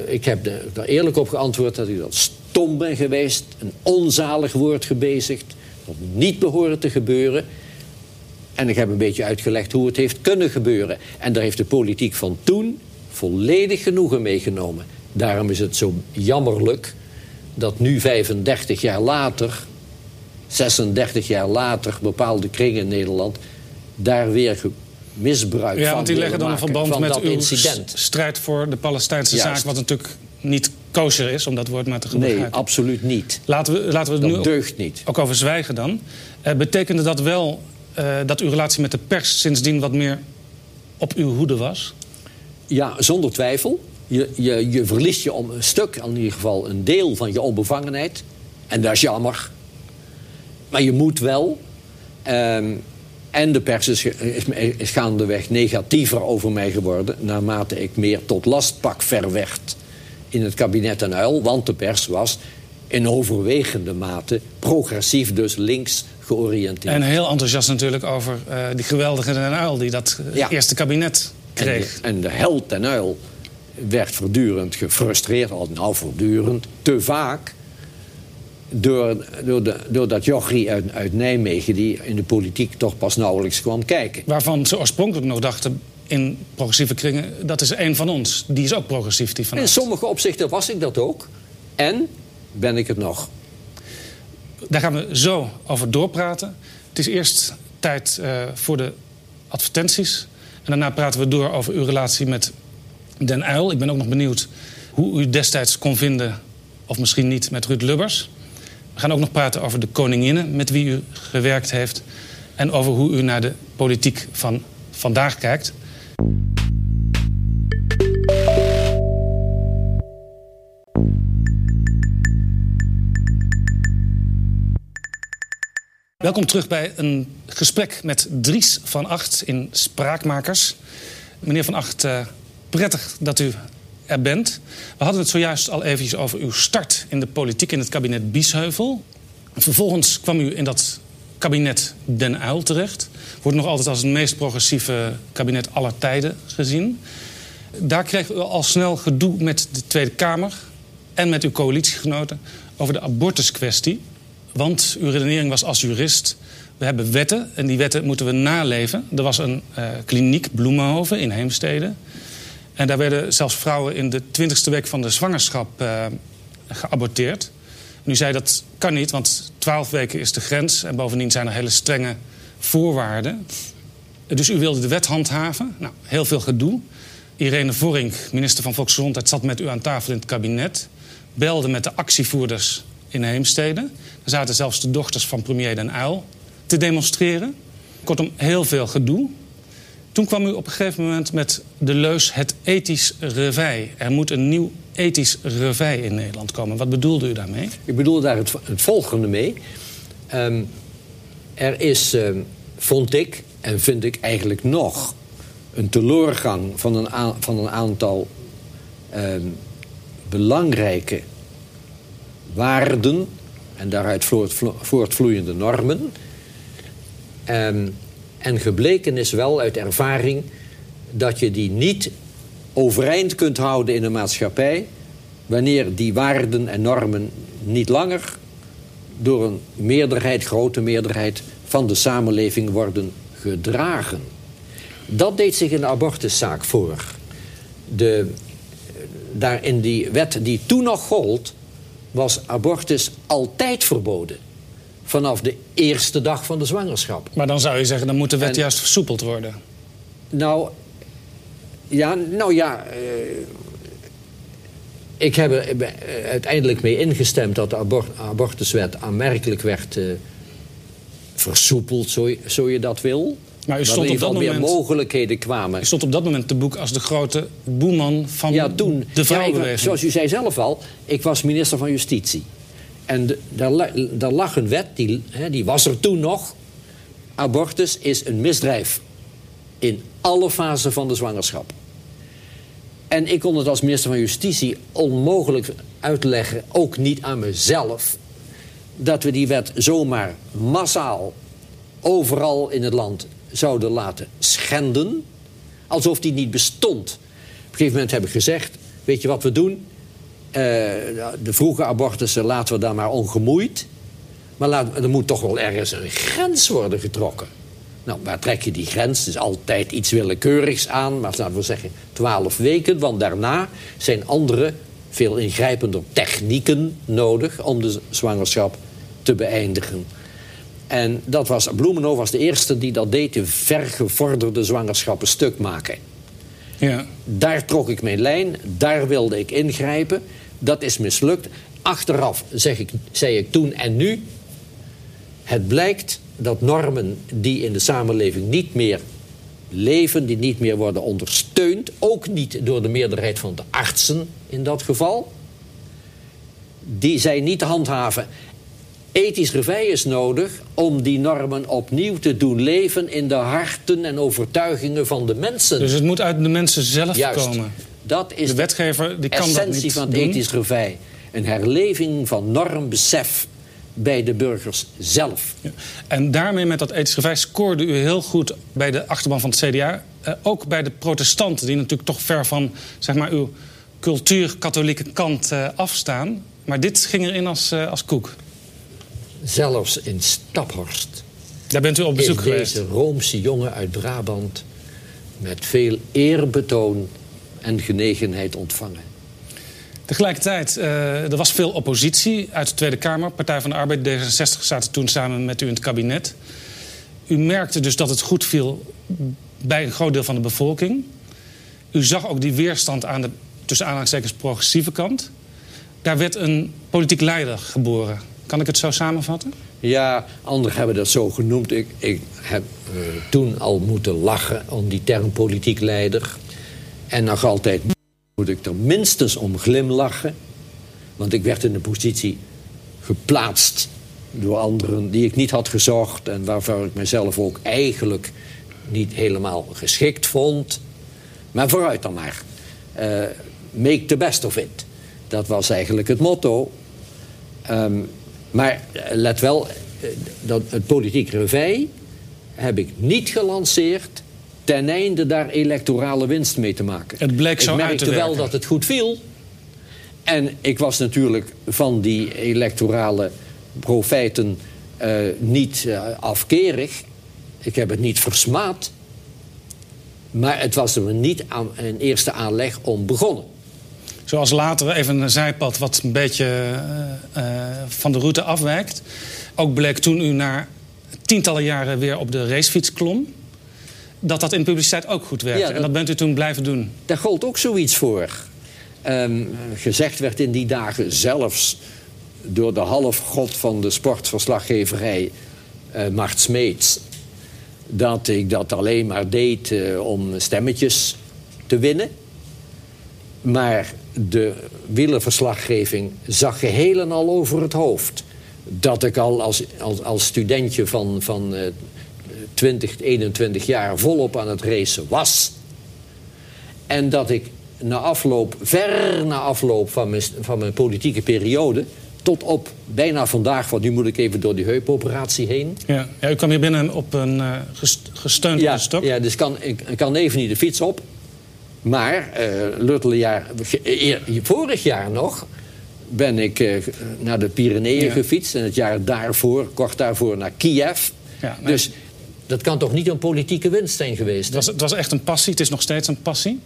ik heb er eerlijk op geantwoord dat ik dat stom ben geweest... een onzalig woord gebezigd, dat niet behoorde te gebeuren... En ik heb een beetje uitgelegd hoe het heeft kunnen gebeuren. En daar heeft de politiek van toen volledig genoegen meegenomen. Daarom is het zo jammerlijk dat nu 35 jaar later, 36 jaar later, bepaalde kringen in Nederland daar weer misbruik ja, van want die leggen dan een verband met uw incident. strijd voor de Palestijnse Juist. zaak, wat natuurlijk niet kosher is, om dat woord maar te gebruiken. Nee, absoluut niet. Laten we, laten we Dat nu deugt niet. ook over zwijgen dan. Uh, betekende dat wel uh, dat uw relatie met de pers sindsdien wat meer op uw hoede was? Ja, zonder twijfel. Je, je, je verliest je om een stuk, in ieder geval een deel van je onbevangenheid. En dat is jammer. Maar je moet wel. Um, en de pers is, is, is gaandeweg negatiever over mij geworden... naarmate ik meer tot lastpak verwerd in het kabinet en uil. Want de pers was in overwegende mate progressief, dus links georiënteerd. En heel enthousiast natuurlijk over uh, die geweldige Den Uil... die dat Ja. eerste kabinet kreeg. En de, en de held ten uil werd voortdurend gefrustreerd, al nou voortdurend, te vaak. Door, door, de, door dat jochie uit, uit Nijmegen, die in de politiek toch pas nauwelijks kwam kijken. Waarvan ze oorspronkelijk nog dachten in progressieve kringen... dat is een van ons. Die is ook progressief, die van In sommige opzichten was ik dat ook. En ben ik het nog. Daar gaan we zo over doorpraten. Het is eerst tijd uh, voor de advertenties. En daarna praten we door over uw relatie met Den Uil. Ik ben ook nog benieuwd hoe u destijds kon vinden, of misschien niet, met Ruud Lubbers. We gaan ook nog praten over de koninginnen met wie u gewerkt heeft. en over hoe u naar de politiek van vandaag kijkt. Welkom terug bij een gesprek met Dries van Acht in Spraakmakers. Meneer van Acht, uh, prettig dat u er bent. We hadden het zojuist al eventjes over uw start in de politiek in het kabinet Biesheuvel. Vervolgens kwam u in dat kabinet Den Uyl terecht. Wordt nog altijd als het meest progressieve kabinet aller tijden gezien. Daar kreeg u al snel gedoe met de Tweede Kamer en met uw coalitiegenoten over de abortuskwestie. Want uw redenering was als jurist... we hebben wetten en die wetten moeten we naleven. Er was een uh, kliniek, Bloemenhoven, in Heemstede. En daar werden zelfs vrouwen in de twintigste week van de zwangerschap uh, geaborteerd. En u zei dat kan niet, want twaalf weken is de grens... en bovendien zijn er hele strenge voorwaarden. Dus u wilde de wet handhaven. Nou, heel veel gedoe. Irene Vorink, minister van Volksgezondheid, zat met u aan tafel in het kabinet. Belde met de actievoerders in Heemstede. Er zaten zelfs de dochters van premier Den Uyl te demonstreren. Kortom, heel veel gedoe. Toen kwam u op een gegeven moment met de leus het ethisch revij. Er moet een nieuw ethisch revij in Nederland komen. Wat bedoelde u daarmee? Ik bedoel daar het, het volgende mee. Um, er is, um, vond ik, en vind ik eigenlijk nog... een teleurgang van een, van een aantal um, belangrijke waarden en daaruit voortvloeiende normen. En, en gebleken is wel uit ervaring dat je die niet overeind kunt houden in een maatschappij wanneer die waarden en normen niet langer door een meerderheid, grote meerderheid van de samenleving worden gedragen. Dat deed zich in de abortuszaak voor. De, daar in die wet die toen nog gold, was abortus altijd verboden. Vanaf de eerste dag van de zwangerschap. Maar dan zou je zeggen, dan moet de wet juist versoepeld worden. Nou, ja, nou ja... Uh, ik heb er uiteindelijk mee ingestemd dat de abort abortuswet aanmerkelijk werd uh, versoepeld, zo, zo je dat wil. Maar u stond op dat moment, meer mogelijkheden kwamen. U stond op dat moment te boek als de grote boeman van ja, toen, de vrouwenbeweging. Ja, zoals u zei zelf al, ik was minister van Justitie. En de, daar, daar, lag een wet, die, hè, die was er toen nog. Abortus is een misdrijf. In alle fasen van de zwangerschap. En ik kon het als minister van Justitie onmogelijk uitleggen, ook niet aan mezelf, dat we die wet zomaar massaal overal in het land zouden laten schenden. Alsof die niet bestond. Op een gegeven moment heb ik gezegd, weet je wat we doen? Uh, de vroege abortussen laten we daar maar ongemoeid. Maar er moet toch wel ergens een grens worden getrokken. Nou, waar trek je die grens? Is altijd iets willekeurigs aan. Maar laten we zeggen twaalf weken. Want daarna zijn andere, veel ingrijpender technieken nodig... om de zwangerschap te beëindigen. En dat was, Bloemenhof was de eerste die dat deed, de vergevorderde zwangerschappen stuk maken. Ja. Daar trok ik mijn lijn, daar wilde ik ingrijpen. Dat is mislukt. Achteraf zeg ik, zei ik toen en nu... het blijkt dat normen die in de samenleving niet meer leven... die niet meer worden ondersteund... ook niet door de meerderheid van de artsen in dat geval... die zijn niet te handhaven ethisch revij is nodig om die normen opnieuw te doen leven in de harten en overtuigingen van de mensen. Dus het moet uit de mensen zelf Juist. komen. Dat is de wetgever die kan essentie dat niet van het doen. ethisch revij. Een herleving van normbesef bij de burgers zelf. Ja. En daarmee met dat ethisch revij scoorde u heel goed bij de achterban van het CDA. Eh, ook bij de protestanten, die natuurlijk toch ver van zeg maar, uw cultuur-katholieke kant eh, afstaan. Maar dit ging erin als, uh, als koek. Zelfs in Staphorst. Daar bent u op bezoek geweest. deze Roomse jongen uit Brabant met veel eerbetoon en genegenheid ontvangen. Tegelijkertijd, uh, er was veel oppositie uit de Tweede Kamer. Partij van de Arbeid, D66 zaten toen samen met u in het kabinet. U merkte dus dat het goed viel bij een groot deel van de bevolking. U zag ook die weerstand aan de, tussen aanhalingstekens, progressieve kant. Daar werd een politiek leider geboren. Kan ik het zo samenvatten? Ja, anderen hebben dat zo genoemd. Ik, ik heb uh, toen al moeten lachen om die term politiek leider. En nog altijd moet ik er minstens om glimlachen. Want ik werd in een positie geplaatst door anderen die ik niet had gezocht... en waarvoor ik mezelf ook eigenlijk niet helemaal geschikt vond. Maar vooruit dan maar. Uh, make the best of it. Dat was eigenlijk het motto. Um, maar eh, let wel, eh, dat het politiek revij heb ik niet gelanceerd ten einde daar electorale winst mee te maken. Het bleek zo ik merkte wel dat het goed viel. En ik was natuurlijk van die electorale profijten uh, niet uh, afkerig. Ik heb het niet versmaad. Maar het was er niet aan een eerste aanleg om begonnen. Zoals later even een zijpad wat een beetje uh, van de route afwijkt. Ook bleek toen u na tientallen jaren weer op de racefiets klom... dat dat in publiciteit ook goed werkte. Ja, dat, en dat bent u toen blijven doen. Daar gold ook zoiets voor. Um, gezegd werd in die dagen zelfs door de halfgod van de sportverslaggeverij... Uh, Mart Smeets... dat ik dat alleen maar deed uh, om stemmetjes te winnen... Maar de wielerverslaggeving zag geheel en al over het hoofd. Dat ik al als, als, als studentje van, van uh, 20, 21 jaar volop aan het racen was. En dat ik na afloop, ver na afloop van mijn, van mijn politieke periode... tot op bijna vandaag, want nu moet ik even door die heupoperatie heen. Ja, ja u kwam hier binnen op een uh, gesteund ja, stok. Ja, dus kan, ik, ik kan even niet de fiets op. Maar uh, jaar, vorig jaar nog ben ik uh, naar de Pyreneeën ja. gefietst. En het jaar daarvoor, kort daarvoor, naar Kiev. Ja, dus dat kan toch niet een politieke winst zijn geweest? Het was, het was echt een passie, het is nog steeds een passie.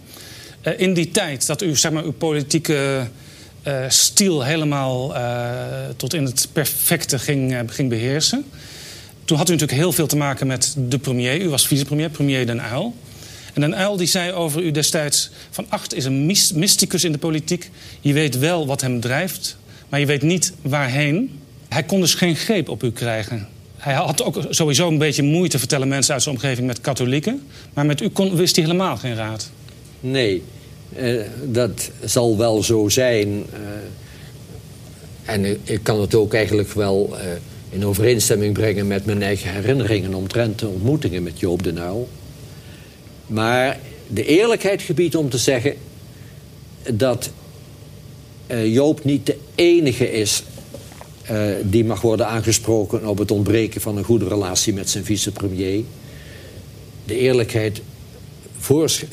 Uh, in die tijd dat u zeg maar, uw politieke uh, stiel helemaal tot in het perfecte ging, ging beheersen... toen had u natuurlijk heel veel te maken met de premier. U was vicepremier, premier Den Uyl. En een uil die zei over u destijds... Van Acht is een mysticus in de politiek. Je weet wel wat hem drijft, maar je weet niet waarheen. Hij kon dus geen greep op u krijgen. Hij had ook sowieso een beetje moeite, vertellen mensen uit zijn omgeving, met katholieken. Maar met u kon, wist hij helemaal geen raad. Nee, uh, dat zal wel zo zijn. Uh, en ik kan het ook eigenlijk wel uh, in overeenstemming brengen met mijn eigen herinneringen omtrent de ontmoetingen met Joop de Uyl. Maar de eerlijkheid gebiedt om te zeggen dat uh, Joop niet de enige is uh, die mag worden aangesproken op het ontbreken van een goede relatie met zijn vicepremier. De eerlijkheid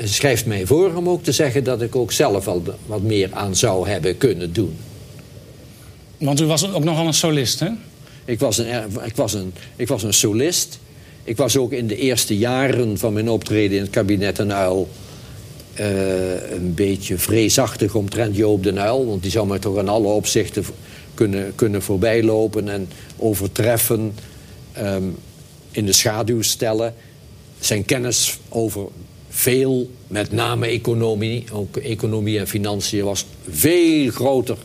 schrijft mij voor om ook te zeggen dat ik ook zelf al wat meer aan zou hebben kunnen doen. Want u was ook nogal een solist, hè? Ik was een, ik was een, ik was een solist. Ik was ook in de eerste jaren van mijn optreden in het kabinet een uil... Uh, een beetje vreesachtig omtrent Joop de Uyl. Want die zou mij toch in alle opzichten kunnen, kunnen voorbijlopen en overtreffen. Um, in de schaduw stellen. Zijn kennis over veel, met name economie, ook economie en financiën... was veel groter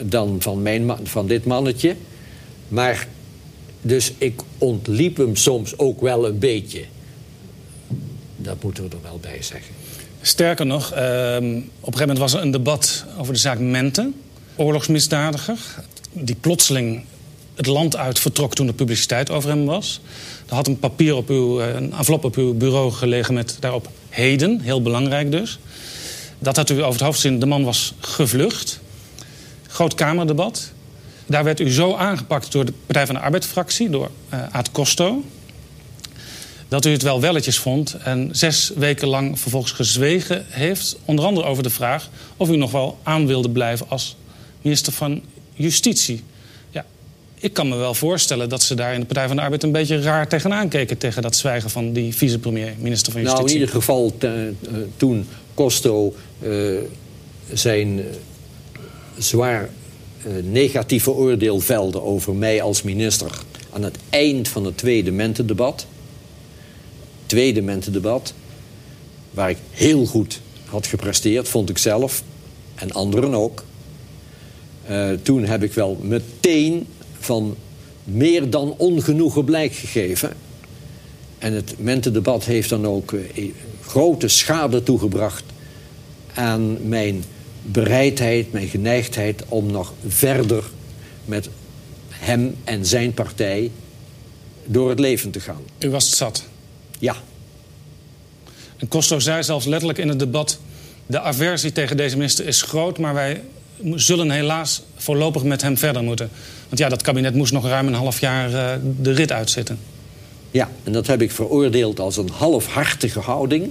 dan van, mijn, van dit mannetje. Maar dus ik ontliep hem soms ook wel een beetje. Dat moeten we er wel bij zeggen. Sterker nog, uh, op een gegeven moment was er een debat over de zaak Mente. Oorlogsmisdadiger. Die plotseling het land uit vertrok toen er publiciteit over hem was. Er had een papier op uw, eh, een envelop op uw bureau gelegen met daarop heden. Heel belangrijk dus. Dat had u over het hoofd gezien. De man was gevlucht. Groot Kamerdebat. Daar werd u zo aangepakt door de Partij van de Arbeid-fractie, door uh, Aad Costo... dat u het wel welletjes vond en zes weken lang vervolgens gezwegen heeft... onder andere over de vraag of u nog wel aan wilde blijven als minister van Justitie. Ja, ik kan me wel voorstellen dat ze daar in de Partij van de Arbeid... een beetje raar tegenaan keken tegen dat zwijgen van die vicepremier, minister van Justitie. Nou, in ieder geval uh, toen Costo uh, zijn zwaar negatieve oordeel velde over mij als minister aan het eind van het tweede mentendebat. Tweede mentendebat, waar ik heel goed had gepresteerd, vond ik zelf, en anderen ook. Uh, toen heb ik wel meteen van meer dan ongenoegen blijk gegeven. En het mentendebat heeft dan ook eh, grote schade toegebracht aan mijn bereidheid, mijn geneigdheid om nog verder met hem en zijn partij door het leven te gaan. U was het zat. Ja. En Costo zei zelfs letterlijk in het debat... de aversie tegen deze minister is groot... maar wij zullen helaas voorlopig met hem verder moeten. Want ja, dat kabinet moest nog ruim een half jaar uh, de rit uitzitten. Ja, en dat heb ik veroordeeld als een halfhartige houding.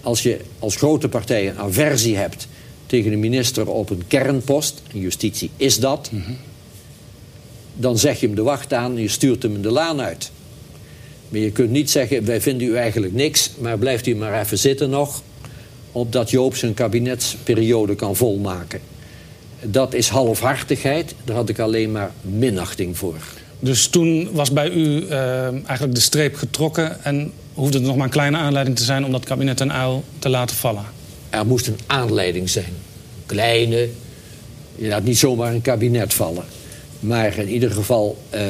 Als je als grote partij een aversie hebt tegen een minister op een kernpost... en justitie is dat... Mm -hmm. dan zeg je hem de wacht aan en je stuurt hem de laan uit. Maar je kunt niet zeggen, wij vinden u eigenlijk niks... maar blijft u maar even zitten nog... opdat Joop zijn kabinetsperiode kan volmaken. Dat is halfhartigheid, daar had ik alleen maar minachting voor. Dus toen was bij u uh, eigenlijk de streep getrokken... en hoefde het nog maar een kleine aanleiding te zijn... om dat kabinet ten uil te laten vallen? Er moest een aanleiding zijn. Kleine, laat niet zomaar een kabinet vallen. Maar in ieder geval uh,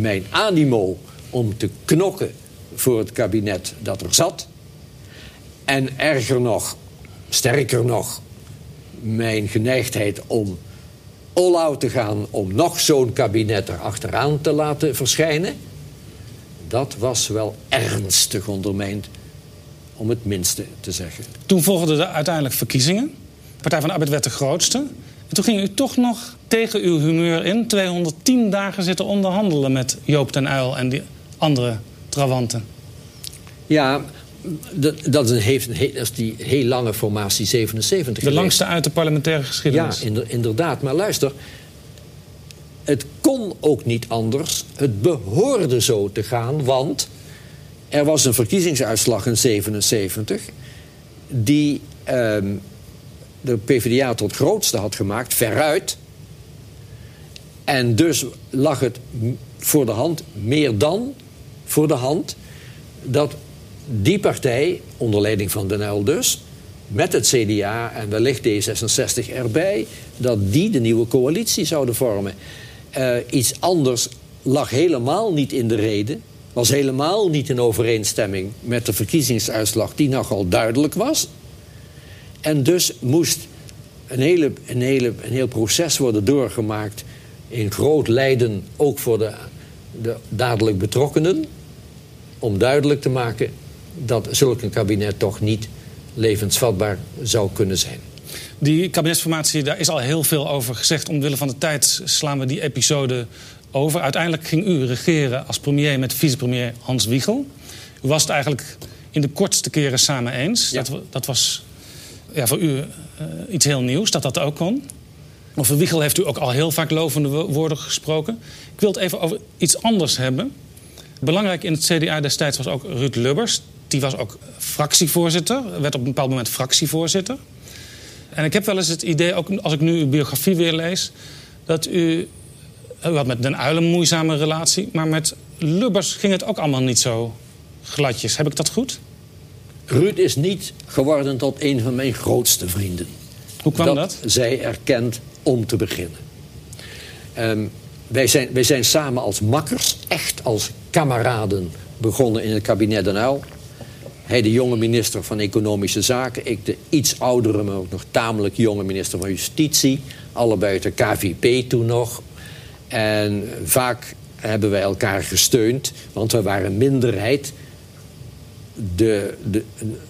mijn animo om te knokken voor het kabinet dat er zat. En erger nog, sterker nog, mijn geneigdheid om all-out te gaan... om nog zo'n kabinet erachteraan te laten verschijnen... dat was wel ernstig ondermijnd, om het minste te zeggen. Toen volgden de uiteindelijk verkiezingen. Partij van de Arbeid werd de grootste. En toen ging u toch nog tegen uw humeur in... 210 dagen zitten onderhandelen met Joop ten Uyl en die andere trawanten. Ja, dat is, heeft die heel lange formatie 77. De geweest. langste uit de parlementaire geschiedenis. Ja, inderdaad. Maar luister, het kon ook niet anders. Het behoorde zo te gaan, want er was een verkiezingsuitslag in 77 die ehm, de PvdA tot grootste had gemaakt, veruit. En dus lag het voor de hand, meer dan voor de hand, dat die partij, onder leiding van Den Uyl dus... met het CDA en wellicht D66 erbij... dat die de nieuwe coalitie zouden vormen. Uh, iets anders lag helemaal niet in de reden... was helemaal niet in overeenstemming met de verkiezingsuitslag... die nogal duidelijk was. En dus moest een, hele, een, hele, een heel proces worden doorgemaakt... in groot lijden, ook voor de, de dadelijk betrokkenen... om duidelijk te maken dat zulk een kabinet toch niet levensvatbaar zou kunnen zijn. Die kabinetsformatie, daar is al heel veel over gezegd. Omwille van de tijd slaan we die episode over. Uiteindelijk ging u regeren als premier met vicepremier Hans Wiegel. U was het eigenlijk in de kortste keren samen eens. Ja. Dat, dat, was ja, voor u uh, iets heel nieuws, dat dat ook kon. Over Wiegel heeft u ook al heel vaak lovende woorden gesproken. Ik wil het even over iets anders hebben. Belangrijk in het CDA destijds was ook Ruud Lubbers die was ook fractievoorzitter, werd op een bepaald moment fractievoorzitter. En ik heb wel eens het idee, ook als ik nu uw biografie weer lees, dat u. U had met Den Uylen een moeizame relatie, maar met Lubbers ging het ook allemaal niet zo gladjes. Heb ik dat goed? Ruud is niet geworden tot een van mijn grootste vrienden. Hoe kwam dat? dat? zij erkent om te beginnen. Um, wij, zijn, wij zijn samen als makkers, echt als kameraden, begonnen in het kabinet Den Uyl. Hij de jonge minister van Economische Zaken. Ik de iets oudere, maar ook nog tamelijk jonge minister van Justitie. Allebei uit de KVP toen nog. En vaak hebben wij elkaar gesteund, want we waren minderheid. De, de,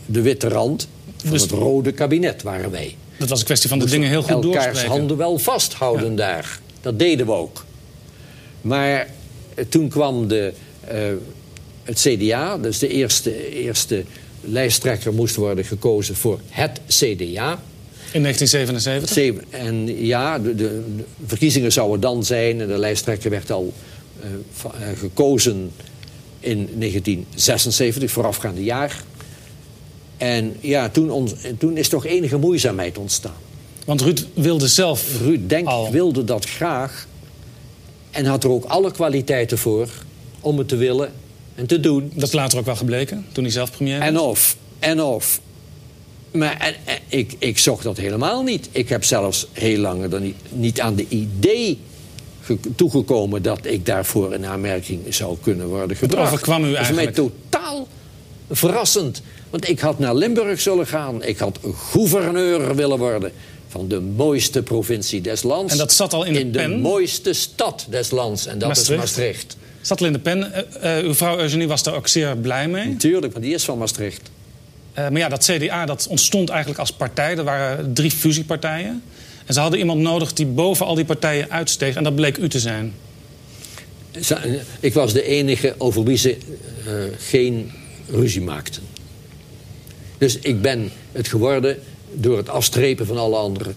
de witte rand van Dus- het rode kabinet waren wij. Dat was een kwestie van de Moesten dingen heel goed elkaars doorspreken. handen wel vasthouden daar. Dat deden we ook. Maar eh, toen kwam de, eh, het CDA, dus de eerste, eerste lijsttrekker moest worden gekozen voor het CDA. In 1977? Zeven- En ja, de, de, de verkiezingen zouden dan zijn en de lijsttrekker werd al eh, gekozen in 1976, voorafgaande jaar. En ja, toen, ons, toen is toch enige moeizaamheid ontstaan. Want Ruud wilde zelf Ruud Denk al. wilde dat graag. En had er ook alle kwaliteiten voor om het te willen en te doen. Dat is later ook wel gebleken, toen hij zelf premier was. En of, en of. Maar en, en, ik, ik zocht dat helemaal niet. Ik heb zelfs heel lang er niet, niet aan de idee toegekomen dat ik daarvoor in aanmerking zou kunnen worden gebracht. Het overkwam u eigenlijk? Dat is mij totaal verrassend. Want ik had naar Limburg zullen gaan. Ik had gouverneur willen worden van de mooiste provincie des lands. En dat zat al in de in pen? de mooiste stad des lands. En dat Maastricht. is Maastricht. Zat al in de pen. Eh, uw vrouw Eugenie was daar ook zeer blij mee. Natuurlijk, want die is van Maastricht. Eh, maar ja, dat CDA dat ontstond eigenlijk als partij. Er waren drie fusiepartijen. En ze hadden iemand nodig die boven al die partijen uitsteeg. En dat bleek u te zijn. Ik was de enige over wie ze eh, geen ruzie maakten. Dus ik ben het geworden door het afstrepen van alle anderen.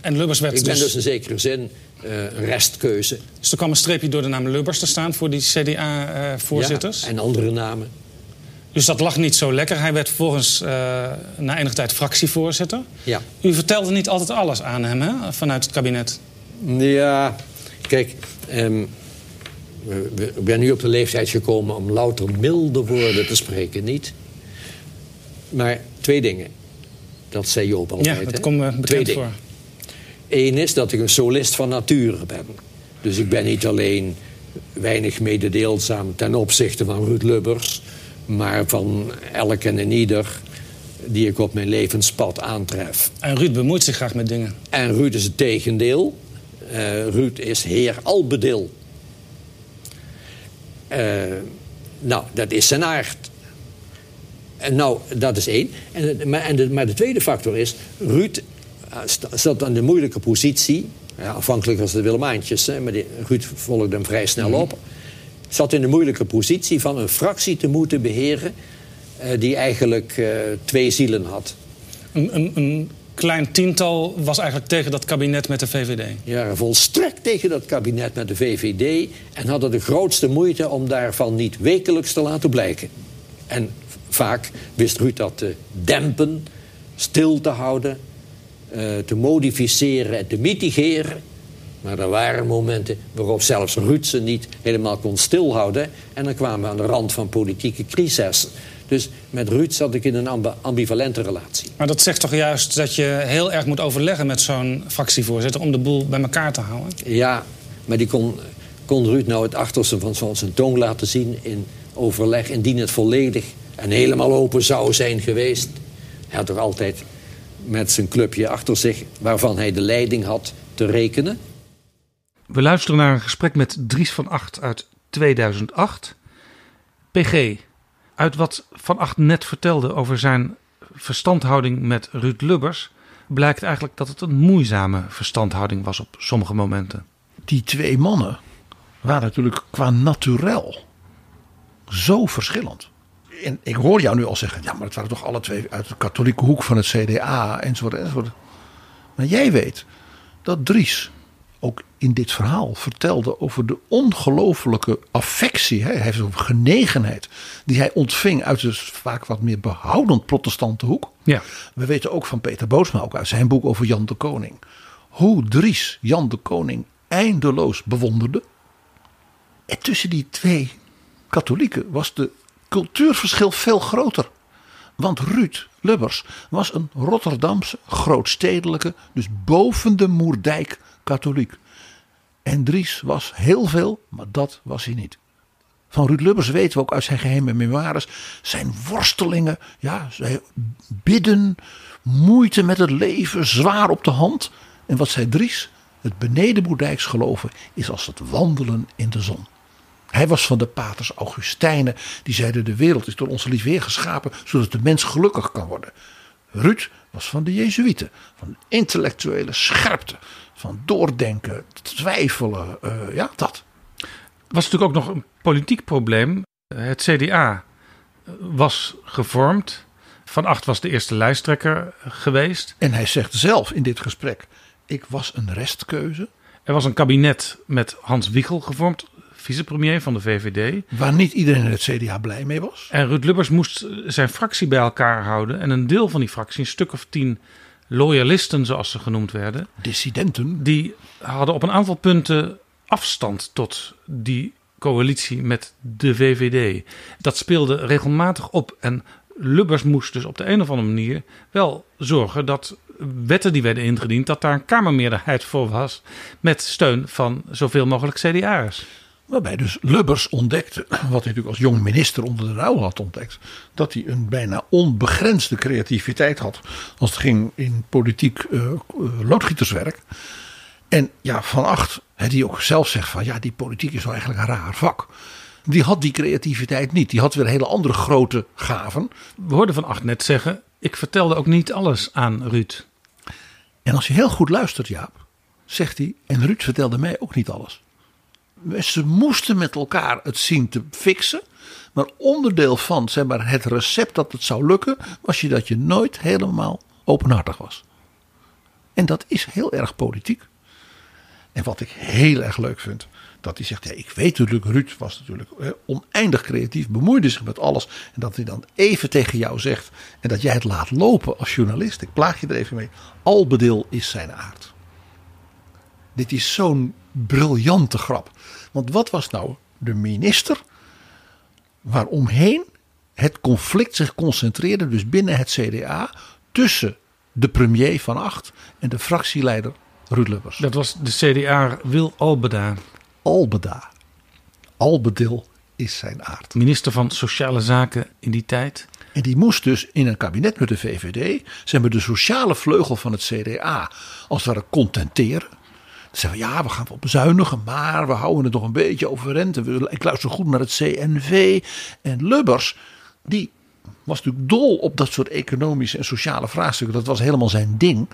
En Lubbers werd Ik ben dus... dus in zekere zin eh, een restkeuze. Dus er kwam een streepje door de naam Lubbers te staan voor die CDA-voorzitters. Ja, en andere namen. Dus dat lag niet zo lekker. Hij werd vervolgens eh, na enige tijd fractievoorzitter. Ja. U vertelde niet altijd alles aan hem, hè, vanuit het kabinet. Ja, kijk, ehm, ik ben nu op de leeftijd gekomen om louter milde woorden te spreken, niet? Maar twee dingen. Dat zei Joop altijd. ja, dat hè? komt me Twee bekend dingen. voor. Eén is dat ik een solist van nature ben. Dus ik ben niet alleen weinig mededeelzaam ten opzichte van Ruud Lubbers... maar van elk en een ieder die ik op mijn levenspad aantref. En Ruud bemoeit zich graag met dingen. En Ruud is het tegendeel. Eh, Ruud is heer Albedil. Eh, nou, dat is zijn aard. En nou, dat is één. En, maar, en de, maar de tweede factor is... Ruud eh, zat in de moeilijke positie... Ja, afhankelijk was de Wilmaantjes, hè, maar die, Ruud volgde hem vrij snel op... zat in de moeilijke positie van een fractie te moeten beheren... eh, die eigenlijk eh, twee zielen had. Een, een, een klein tiental was eigenlijk tegen dat kabinet met de VVD. Ja, volstrekt tegen dat kabinet met de VVD... en hadden de grootste moeite om daarvan niet wekelijks te laten blijken. En vaak wist Ruud dat te dempen, stil te houden... eh, te modificeren en te mitigeren. Maar er waren momenten waarop zelfs Ruud ze niet helemaal kon stilhouden... en dan kwamen we aan de rand van politieke crises. Dus met Ruud zat ik in een ambi- ambivalente relatie. Maar dat zegt toch juist dat je heel erg moet overleggen met zo'n fractievoorzitter... om de boel bij elkaar te houden? Ja, maar die kon, kon Ruud nou het achterste van zijn tong laten zien in overleg, indien het volledig en helemaal open zou zijn geweest. Hij had toch altijd met zijn clubje achter zich, waarvan hij de leiding had, te rekenen. We luisteren naar een gesprek met Dries van Acht uit 2008. PG, uit wat Van Acht net vertelde over zijn verstandhouding met Ruud Lubbers... blijkt eigenlijk dat het een moeizame verstandhouding was op sommige momenten. Die twee mannen waren natuurlijk qua naturel zo verschillend. En ik hoor jou nu al zeggen, ja, maar het waren toch alle twee uit de katholieke hoek van het CDA enzovoort enzovoort. Maar jij weet dat Dries ook in dit verhaal vertelde over de ongelofelijke affectie, hij heeft over genegenheid, die hij ontving uit de vaak wat meer behoudend protestante hoek. Ja. We weten ook van Peter Bootsma, ook uit zijn boek over Jan de Koning, hoe Dries Jan de Koning eindeloos bewonderde. En tussen die twee katholieken was de cultuurverschil veel groter. Want Ruud Lubbers was een Rotterdamse, grootstedelijke, dus boven de Moerdijk katholiek. En Dries was heel veel, maar dat was hij niet. Van Ruud Lubbers weten we ook uit zijn geheime memoires. Zijn worstelingen, ja, zijn bidden, moeite met het leven, zwaar op de hand. En wat zei Dries? Het benedenmoerdijks geloven is als het wandelen in de zon. Hij was van de paters Augustijnen. Die zeiden de wereld is door onze lief Heer geschapen. Zodat de mens gelukkig kan worden. Ruud was van de Jezuïeten. Van intellectuele scherpte. Van doordenken, twijfelen. eh, ja, dat. was natuurlijk ook nog een politiek probleem. Het CDA was gevormd. Van Acht was de eerste lijsttrekker geweest. En hij zegt zelf in dit gesprek. Ik was een restkeuze. Er was een kabinet met Hans Wiegel gevormd, vicepremier van de VVD. Waar niet iedereen in het CDA blij mee was. En Ruud Lubbers moest zijn fractie bij elkaar houden. En een deel van die fractie, een stuk of tien loyalisten zoals ze genoemd werden. Dissidenten. Die hadden op een aantal punten afstand tot die coalitie met de VVD. Dat speelde regelmatig op. En Lubbers moest dus op de een of andere manier wel zorgen dat wetten die werden ingediend, dat daar een Kamermeerderheid voor was. Met steun van zoveel mogelijk CDA'ers. Waarbij dus Lubbers ontdekte, wat hij natuurlijk als jong minister onder de rouw had ontdekt, dat hij een bijna onbegrensde creativiteit had als het ging in politiek uh, loodgieterswerk. En ja, Van Acht, die ook zelf zegt van ja, die politiek is wel eigenlijk een raar vak. Die had die creativiteit niet. Die had weer hele andere grote gaven. We hoorden Van Acht net zeggen, ik vertelde ook niet alles aan Ruud. En als je heel goed luistert, Jaap, zegt hij, en Ruud vertelde mij ook niet alles. Ze moesten met elkaar het zien te fixen. Maar onderdeel van zeg maar, het recept dat het zou lukken, was je dat je nooit helemaal openhartig was. En dat is heel erg politiek. En wat ik heel erg leuk vind, dat hij zegt: ja, Ik weet natuurlijk, Ruud was natuurlijk oneindig creatief, bemoeide zich met alles. En dat hij dan even tegen jou zegt en dat jij het laat lopen als journalist. Ik plaag je er even mee. Albedeel is zijn aard. Dit is zo'n briljante grap. Want wat was nou de minister waaromheen het conflict zich concentreerde, dus binnen het CDA, tussen de premier van Acht en de fractieleider Ruud Lubbers? Dat was de CDA Wil Albeda. Albeda. Albedil is zijn aard. Minister van Sociale Zaken in die tijd. En die moest dus in een kabinet met de VVD, zeg maar de sociale vleugel van het CDA, als het ware contenteren. Zeggen ja, we gaan bezuinigen, maar we houden het nog een beetje overeind. Ik luister goed naar het CNV. En Lubbers, die was natuurlijk dol op dat soort economische en sociale vraagstukken. Dat was helemaal zijn ding.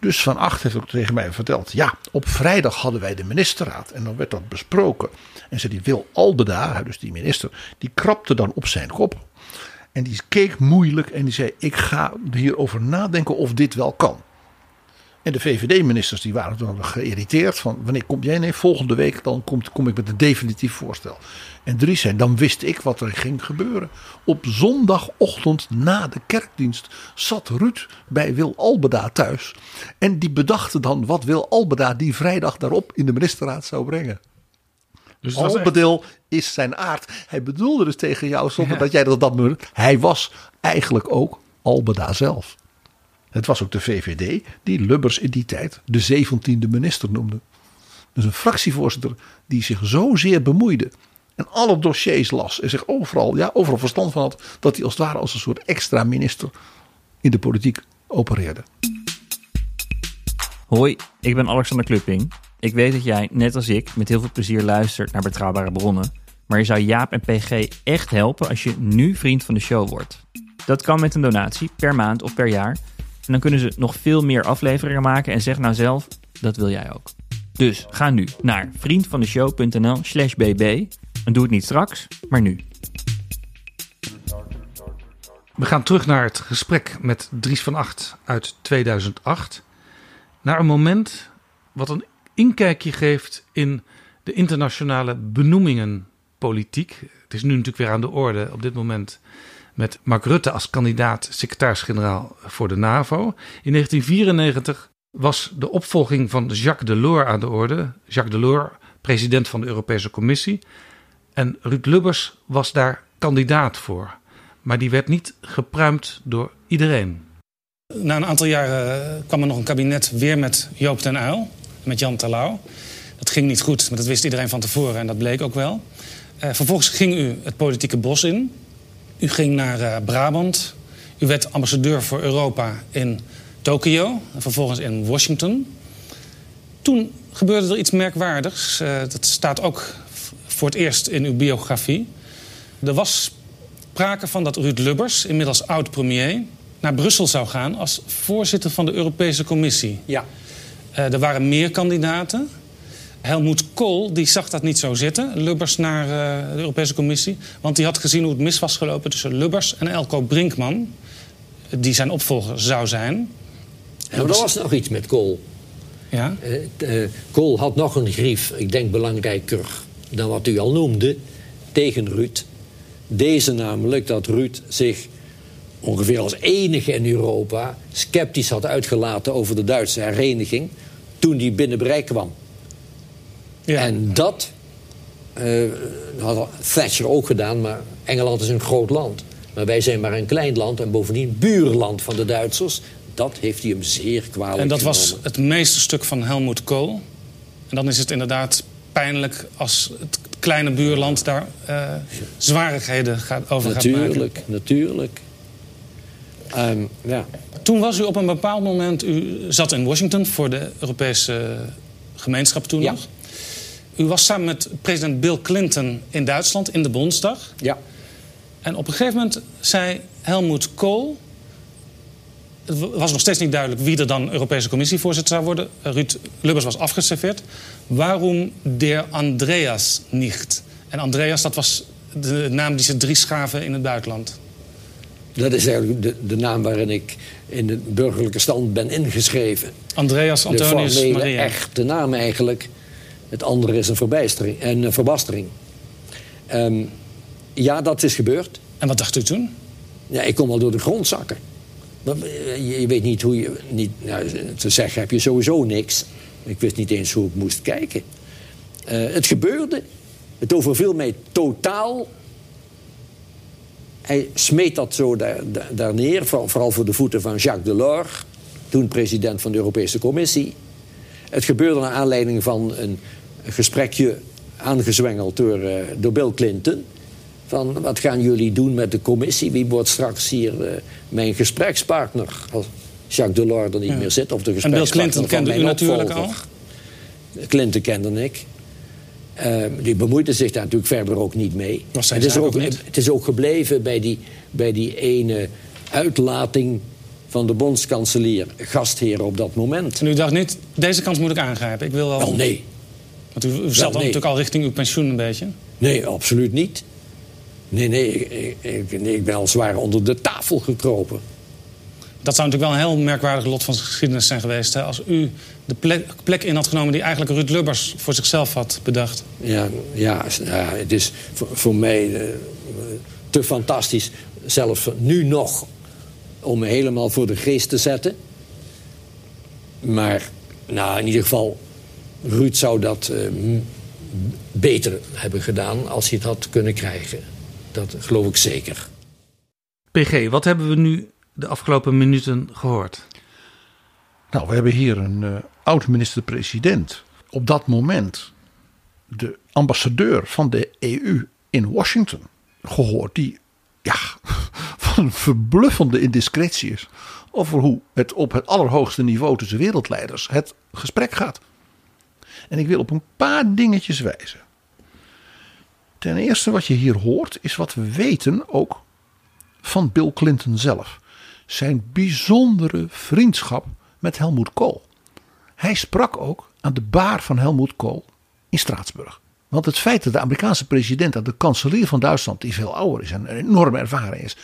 Dus Van Acht heeft ook tegen mij verteld. Ja, op vrijdag hadden wij de ministerraad en dan werd dat besproken. En ze die Wil Albeda, dus die minister, die krapte dan op zijn kop. En die keek moeilijk en die zei: Ik ga hierover nadenken of dit wel kan. En de VVD-ministers die waren dan geïrriteerd van wanneer kom jij? Nee, volgende week dan komt, kom ik met een definitief voorstel. En Dries zei, dan wist ik wat er ging gebeuren. Op zondagochtend na de kerkdienst zat Ruud bij Wil Albeda thuis. En die bedachten dan wat Wil Albeda die vrijdag daarop in de ministerraad zou brengen. Dus Albedeel is zijn aard. Hij bedoelde dus tegen jou zonder dat jij dat dat Hij was eigenlijk ook Albeda zelf. Het was ook de VVD die Lubbers in die tijd de 17e minister noemde. Dus een fractievoorzitter die zich zozeer bemoeide en alle dossiers las en zich overal, ja, overal verstand van had dat hij als het ware als een soort extra minister in de politiek opereerde. Hoi, ik ben Alexander Klupping. Ik weet dat jij, net als ik, met heel veel plezier luistert naar betrouwbare bronnen. Maar je zou Jaap en PG echt helpen als je nu vriend van de show wordt. Dat kan met een donatie per maand of per jaar. En dan kunnen ze nog veel meer afleveringen maken en zeg nou zelf, dat wil jij ook. Dus ga nu naar vriendvandeshow.nl slash bb en doe het niet straks, maar nu. We gaan terug naar het gesprek met Dries van Acht uit 2008. Naar een moment wat een inkijkje geeft in de internationale benoemingenpolitiek. Het is nu natuurlijk weer aan de orde op dit moment met Mark Rutte als kandidaat secretaris-generaal voor de NAVO. In 1994 was de opvolging van Jacques Delors aan de orde. Jacques Delors, president van de Europese Commissie. En Ruud Lubbers was daar kandidaat voor. Maar die werd niet gepruimd door iedereen. Na een aantal jaren kwam er nog een kabinet weer met Joop ten Uyl, met Jan Terlouw. Dat ging niet goed, maar dat wist iedereen van tevoren en dat bleek ook wel. Uh, vervolgens ging u het politieke bos in. U ging naar uh, Brabant. U werd ambassadeur voor Europa in Tokio en vervolgens in Washington. Toen gebeurde er iets merkwaardigs. Uh, dat staat ook voor het eerst in uw biografie. Er was sprake van dat Ruud Lubbers, inmiddels oud-premier, naar Brussel zou gaan als voorzitter van de Europese Commissie. Ja. Uh, er waren meer kandidaten. Helmoet Kool die zag dat niet zo zitten, Lubbers naar uh, de Europese Commissie. Want die had gezien hoe het mis was gelopen tussen Lubbers en Elko Brinkman. Die zijn opvolger zou zijn. Nou, er was nog iets met Kool. Ja? Uh, Kool had nog een grief, ik denk belangrijker dan wat u al noemde, tegen Ruud. Deze namelijk dat Ruud zich ongeveer als enige in Europa sceptisch had uitgelaten over de Duitse hereniging toen die binnen bereik kwam. Ja. En dat uh, had Thatcher ook gedaan, maar Engeland is een groot land. Maar wij zijn maar een klein land en bovendien buurland van de Duitsers. Dat heeft hij hem zeer kwalijk En dat was het meeste stuk van Helmut Kool. En dan is het inderdaad pijnlijk als het kleine buurland daar eh, zwarigheden gaat, over gaat maken. Natuurlijk, natuurlijk. Ehm, ja. Toen was u op een bepaald moment, u zat in Washington voor de Europese gemeenschap toen Ja. nog. U was samen met president Bill Clinton in Duitsland in de Bondsdag. Ja. En op een gegeven moment zei Helmut Kool. Het was nog steeds niet duidelijk wie er dan Europese Commissievoorzitter zou worden. Ruud Lubbers was afgeserveerd. Waarom der Andreas niet? En Andreas, dat was de naam die ze drie schaven in het buitenland. Dat is eigenlijk de, de naam waarin ik in de burgerlijke stand ben ingeschreven. Andreas De Antonius formele, Maria. echte naam eigenlijk. Het andere is een, verbijstering, een eh, verbastering. Ehm, ja, dat is gebeurd. En wat dacht u toen? Ja, ik kon wel door de grond zakken. Eh, je, weet niet hoe je... Niet, nou, te zeggen heb je sowieso niks. Ik wist niet eens hoe ik moest kijken. Eh, het gebeurde. Het overviel mij totaal. Hij smeet dat zo daar, daar, daar neer. voor- Vooral voor de voeten van Jacques Delors. Toen president van de Europese Commissie. Het gebeurde naar aanleiding van een gesprekje aangezwengeld door, eh, door Bill Clinton. Van wat gaan jullie doen met de commissie? Wie wordt straks hier eh, mijn gesprekspartner? Als Jacques Delors er niet Ja. meer zit. Of de En Bill gesprekspartner Clinton van kende u natuurlijk al. Clinton kende ik. Eh, die bemoeide zich daar natuurlijk verder ook niet mee. Was het, is ook, het is ook gebleven bij die, bij die ene uitlating van de bondskanselier, gastheer op dat moment. En u dacht niet, deze kans moet ik aangrijpen. Ik wil wel... Wel nee. Want u, u zat dan nee. natuurlijk al richting uw pensioen een beetje. Nee, absoluut niet. Nee, nee, ik, ik, nee, ik ben al zwaar onder de tafel gekropen. Dat zou natuurlijk wel een heel merkwaardig lot van de geschiedenis zijn geweest. Hè? Als u de plek, plek in had genomen die eigenlijk Ruud Lubbers voor zichzelf had bedacht. Ja, ja, ja het is voor, voor mij eh, te fantastisch, zelfs nu nog, om me helemaal voor de geest te zetten. Maar nou, in ieder geval, Ruud zou dat eh, beter hebben gedaan als hij het had kunnen krijgen. Dat geloof ik zeker. PG, wat hebben we nu de afgelopen minuten gehoord? Nou, we hebben hier een eh, oud-minister-president. Op dat moment de ambassadeur van de EU in Washington gehoord. Die ja, *laughs* van een verbluffende indiscretie is over hoe het op het allerhoogste niveau tussen wereldleiders het gesprek gaat. En ik wil op een paar dingetjes wijzen. Ten eerste wat je hier hoort is wat we weten ook van Bill Clinton zelf. Zijn bijzondere vriendschap met Helmut Kohl. Hij sprak ook aan de baar van Helmut Kohl in Straatsburg. Want het feit dat de Amerikaanse president, dat de kanselier van Duitsland, die veel ouder is en een enorme ervaring is.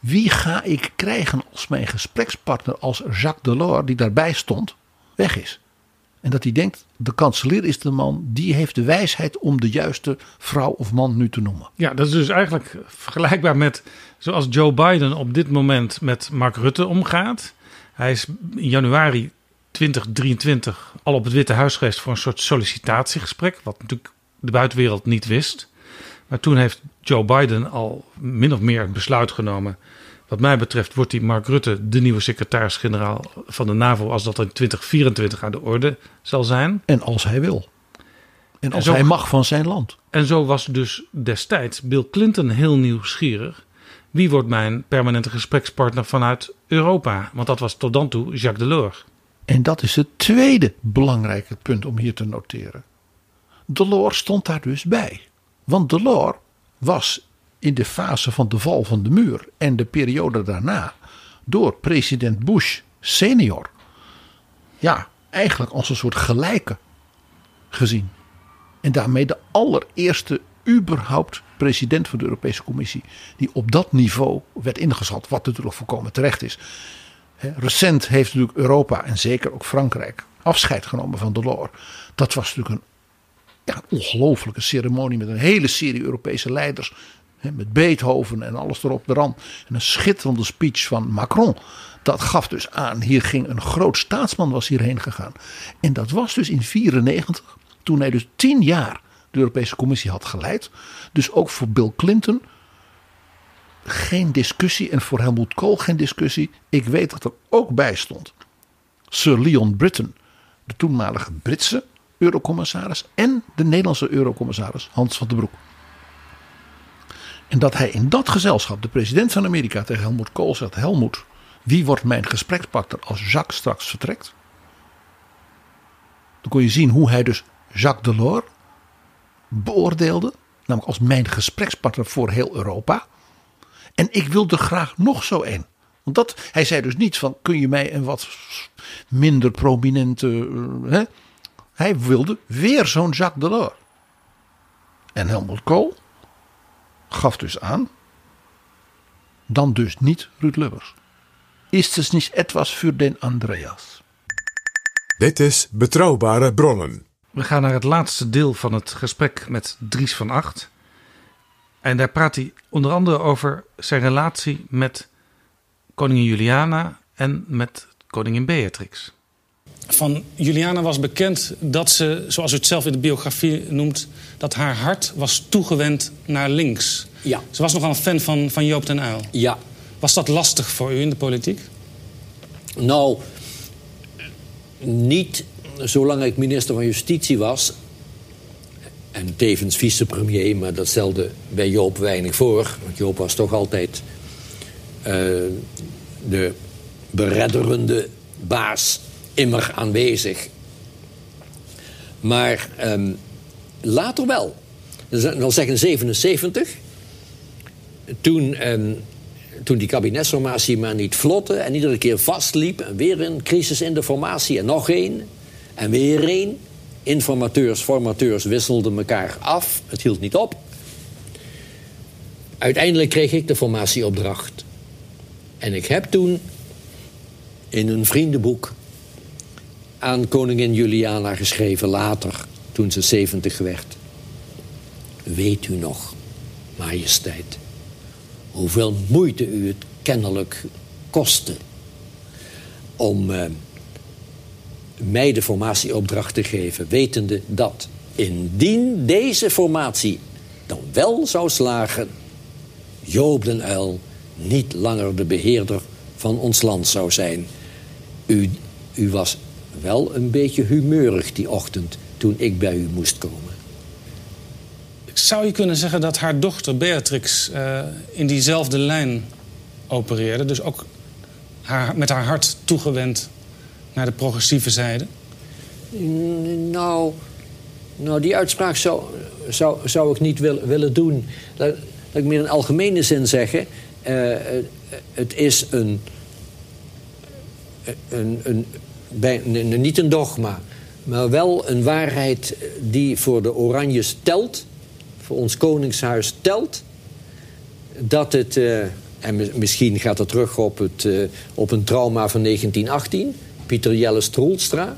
Wie ga ik krijgen als mijn gesprekspartner als Jacques Delors, die daarbij stond, weg is? En dat hij denkt, de kanselier is de man, die heeft de wijsheid om de juiste vrouw of man nu te noemen. Ja, dat is dus eigenlijk vergelijkbaar met zoals Joe Biden op dit moment met Mark Rutte omgaat. Hij is in januari 2023 al op het Witte Huis geweest voor een soort sollicitatiegesprek, wat natuurlijk de buitenwereld niet wist. Maar toen heeft Joe Biden al min of meer het besluit genomen. Wat mij betreft wordt die Mark Rutte de nieuwe secretaris-generaal van de NAVO als dat in 2024 aan de orde zal zijn. En als hij wil. En als zo- hij mag van zijn land. En zo was dus destijds Bill Clinton heel nieuwsgierig. Wie wordt mijn permanente gesprekspartner vanuit Europa? Want dat was tot dan toe Jacques Delors. En dat is het tweede belangrijke punt om hier te noteren. Delors stond daar dus bij. Want Delors was in de fase van de val van de muur en de periode daarna door president Bush senior, ja, eigenlijk als een soort gelijke gezien. En daarmee de allereerste überhaupt president van de Europese Commissie die op dat niveau werd ingeschat, wat natuurlijk volkomen terecht is. Recent heeft natuurlijk Europa en zeker ook Frankrijk afscheid genomen van Delors. Dat was natuurlijk een, ja, een ongelofelijke ceremonie met een hele serie Europese leiders. Met Beethoven en alles erop eraan. En een schitterende speech van Macron. Dat gaf dus aan, hier ging een groot staatsman was hierheen gegaan. En dat was dus in 94, toen hij dus tien jaar de Europese Commissie had geleid. Dus ook voor Bill Clinton geen discussie en voor Helmut Kool geen discussie. Ik weet dat er ook bij stond Sir Leon Britton, de toenmalige Britse eurocommissaris, en de Nederlandse eurocommissaris Hans van den Broek. En dat hij in dat gezelschap, de president van Amerika, tegen Helmut Kool zegt: Helmut, wie wordt mijn gesprekspartner als Jacques straks vertrekt? Dan kon je zien hoe hij dus Jacques Delors beoordeelde. Namelijk als mijn gesprekspartner voor heel Europa. En ik wil er graag nog zo een. Want dat, hij zei dus niet van kun je mij een wat minder prominente. Uh, hè? Hij wilde weer zo'n Jacques Delors. En Helmut Kool gaf dus aan. Dan dus niet Ruud Lubbers. Is het niet etwas voor den Andreas? Dit is Betrouwbare Bronnen. We gaan naar het laatste deel van het gesprek met Dries van Acht. En daar praat hij onder andere over zijn relatie met koningin Juliana en met koningin Beatrix. Van Juliana was bekend dat ze, zoals u het zelf in de biografie noemt, dat haar hart was toegewend naar links. Ja. Ze was nogal een fan van, van Joop den Uyl. Ja. Was dat lastig voor u in de politiek? Nou, niet zolang ik minister van Justitie was. En tevens vicepremier, maar dat stelde bij Joop weinig voor. Want Joop was toch altijd uh, de beredderende baas, immer aanwezig. Maar um, later wel. Wil zeggen 77. Toen, um, toen die kabinetsformatie maar niet vlotte en iedere keer vastliep. En weer een crisis in de formatie en nog één. En weer één. Informateurs, formateurs wisselden elkaar af. Het hield niet op. Uiteindelijk kreeg ik de formatieopdracht. En ik heb toen in een vriendenboek aan koningin Juliana geschreven later, toen ze 70 werd. Weet u nog, majesteit, hoeveel moeite u het kennelijk kostte om uh, mij de formatieopdracht te geven, wetende dat indien deze formatie dan wel zou slagen, Joop den Uil niet langer de beheerder van ons land zou zijn. U, u was wel een beetje humeurig die ochtend toen ik bij u moest komen. Zou je kunnen zeggen dat haar dochter Beatrix uh, in diezelfde lijn opereerde? Dus ook haar, met haar hart toegewend naar de progressieve zijde? Nou, nou die uitspraak zou, zou, zou ik niet wil, willen doen. Laat, laat ik meer in algemene zin zeggen. Uh, het is een, een, een, niet een dogma, maar wel een waarheid die voor de Oranjes telt, voor ons Koningshuis telt, dat het, uh, en misschien gaat het terug op, het, uh, op een trauma van 1918, Pieter Jelle Stroelstra,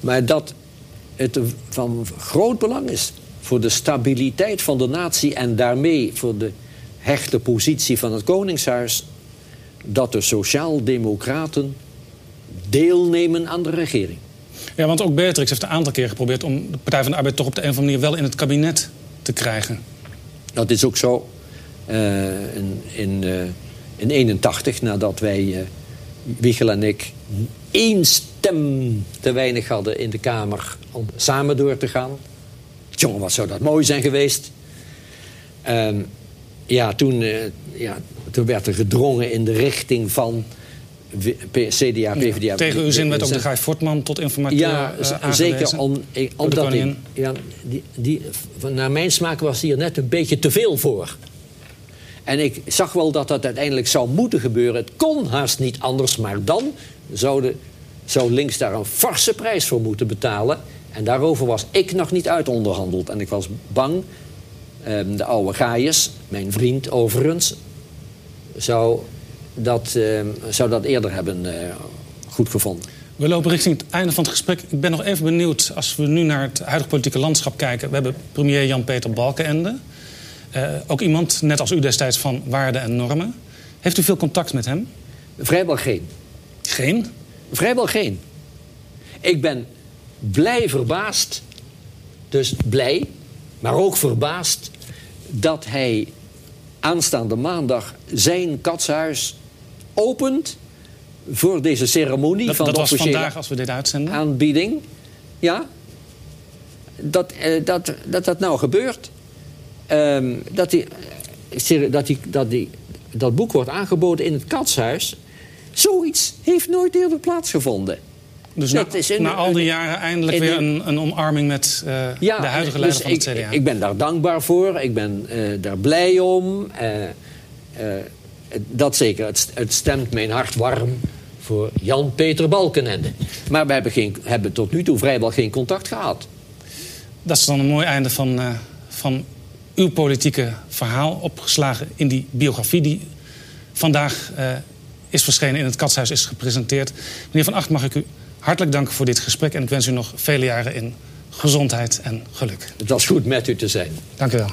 maar dat het van groot belang is voor de stabiliteit van de natie en daarmee voor de hechte positie van het Koningshuis dat de Sociaaldemocraten deelnemen aan de regering. Ja, want ook Beatrix heeft een aantal keer geprobeerd om de Partij van de Arbeid toch op de een of andere manier wel in het kabinet te krijgen. Dat is ook zo. Uh, in, in, uh, in 81, nadat wij, uh, Wiegel en ik, één stem te weinig hadden in de Kamer om samen door te gaan. Jongen, wat zou dat mooi zijn geweest. Ehm, ja, toen, ja, toen werd er gedrongen in de richting van CDA, PvdA. Ja, tegen uw zin werd ook de Guy Fortman tot informateur Ja, uh, zeker om, omdat ik, ja, die, die, naar mijn smaak was hier net een beetje te veel voor. En ik zag wel dat dat uiteindelijk zou moeten gebeuren. Het kon haast niet anders, maar dan zou, de, zou links daar een forse prijs voor moeten betalen. En daarover was ik nog niet uitonderhandeld. En ik was bang, um, de oude Gaius, mijn vriend overigens, zou dat, uh, zou dat eerder hebben uh, goed gevonden. We lopen richting het einde van het gesprek. Ik ben nog even benieuwd, als we nu naar het huidige politieke landschap kijken. We hebben premier Jan-Peter Balkenende. Uh, ook iemand, net als u destijds, van waarden en normen. Heeft u veel contact met hem? Vrijwel geen. Geen? Vrijwel geen. Ik ben blij verbaasd, dus blij, maar ook verbaasd... dat hij aanstaande maandag zijn katshuis opent voor deze ceremonie Dat, van dat de was vandaag als we dit uitzenden. aanbieding. Ja, dat eh, dat, dat, dat nou gebeurt. Ehm, dat, die, eh, dat, die, dat, die, dat boek wordt aangeboden in het katshuis. Zoiets heeft nooit eerder plaatsgevonden. Dus na, Dat is een- na al die jaren eindelijk in weer een- een, omarming met eh, Ja, de huidige dus leider van het ik, CDA. Ik ben daar dankbaar voor. Ik ben daar blij om. Eh, dat zeker. Het, het stemt mijn hart warm voor Jan-Peter Balkenende. Maar we hebben, geen, hebben tot nu toe vrijwel geen contact gehad. Dat is dan een mooi einde van, eh, van uw politieke verhaal. Opgeslagen in die biografie die vandaag eh, is verschenen in het Katshuis is gepresenteerd. Meneer Van Acht, mag ik u hartelijk danken voor dit gesprek. En ik wens u nog vele jaren in gezondheid en geluk. Het was goed met u te zijn. Dank u wel.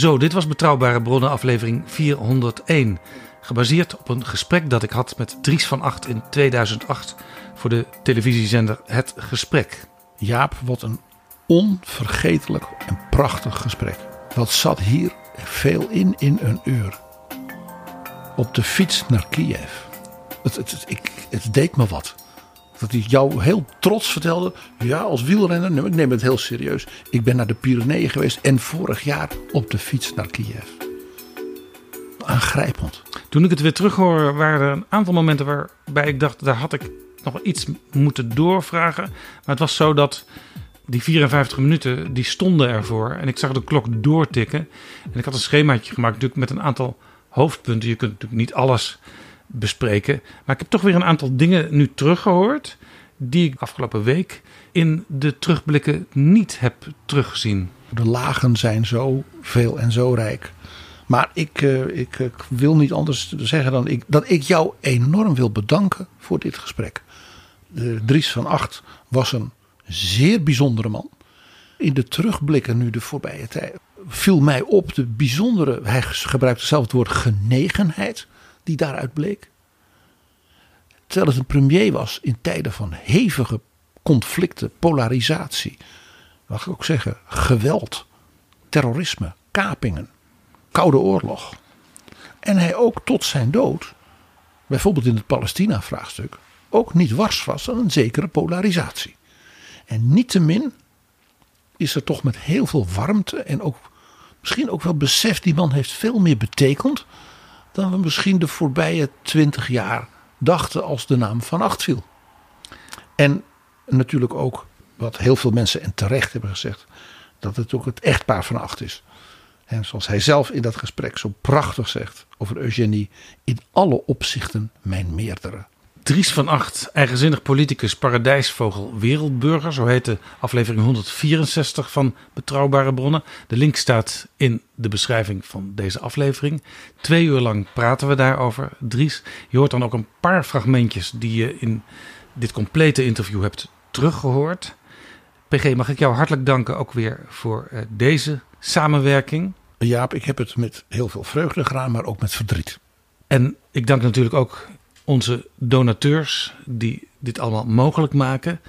Zo, dit was Betrouwbare Bronnen aflevering 401. Gebaseerd op een gesprek dat ik had met Dries van Acht in 2008 voor de televisiezender Het Gesprek. Jaap, wat een onvergetelijk en prachtig gesprek. Wat zat hier veel in in een uur. Op de fiets naar Kiev. Het, het, ik, het deed me wat. Dat hij jou heel trots vertelde. Ja, als wielrenner, ik neem het heel serieus. Ik ben naar de Pyreneeën geweest en vorig jaar op de fiets naar Kiev. Aangrijpend. Toen ik het weer terughoor, waren er een aantal momenten waarbij ik dacht, daar had ik nog iets moeten doorvragen. Maar het was zo dat die 54 minuten, die stonden ervoor. En ik zag de klok doortikken. En ik had een schemaatje gemaakt natuurlijk met een aantal hoofdpunten. Je kunt natuurlijk niet alles bespreken. Maar ik heb toch weer een aantal dingen nu teruggehoord. Die ik afgelopen week in de terugblikken niet heb teruggezien. De lagen zijn zo veel en zo rijk. Maar ik, eh, ik, ik wil niet anders zeggen dan ik, dat ik jou enorm wil bedanken voor dit gesprek. Eh, Dries van Acht was een zeer bijzondere man. In de terugblikken nu de voorbije tijd viel mij op de bijzondere, hij gebruikte zelf het woord genegenheid, die daaruit bleek. Terwijl het een premier was in tijden van hevige conflicten, polarisatie, mag ik ook zeggen, geweld, terrorisme, kapingen, koude oorlog. En hij ook tot zijn dood, bijvoorbeeld in het Palestina-vraagstuk, ook niet wars was aan een zekere polarisatie. En niettemin is er toch met heel veel warmte en ook misschien ook wel besef, die man heeft veel meer betekend dan we misschien de voorbije twintig jaar dachten als de naam van Acht viel. En natuurlijk ook wat heel veel mensen en terecht hebben gezegd, dat het ook het echtpaar van Acht is. En zoals hij zelf in dat gesprek zo prachtig zegt over Eugenie, in alle opzichten mijn meerdere. Dries van Acht, eigenzinnig politicus, paradijsvogel, wereldburger. Zo heet de aflevering 164 van Betrouwbare Bronnen. De link staat in de beschrijving van deze aflevering. Twee uur lang praten we daarover. Dries, je hoort dan ook een paar fragmentjes die je in dit complete interview hebt teruggehoord. PG, mag ik jou hartelijk danken ook weer voor eh, deze samenwerking. Jaap, ik heb het met heel veel vreugde gedaan, maar ook met verdriet. En ik dank natuurlijk ook onze donateurs die dit allemaal mogelijk maken.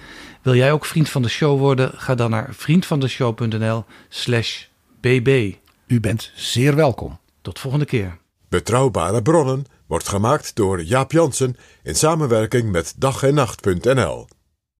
Wil jij ook vriend van de show worden? Ga dan naar vriendvandeshow.nl slash bb. U bent zeer welkom. Tot volgende keer. Betrouwbare bronnen wordt gemaakt door Jaap Jansen in samenwerking met dag en nacht.nl.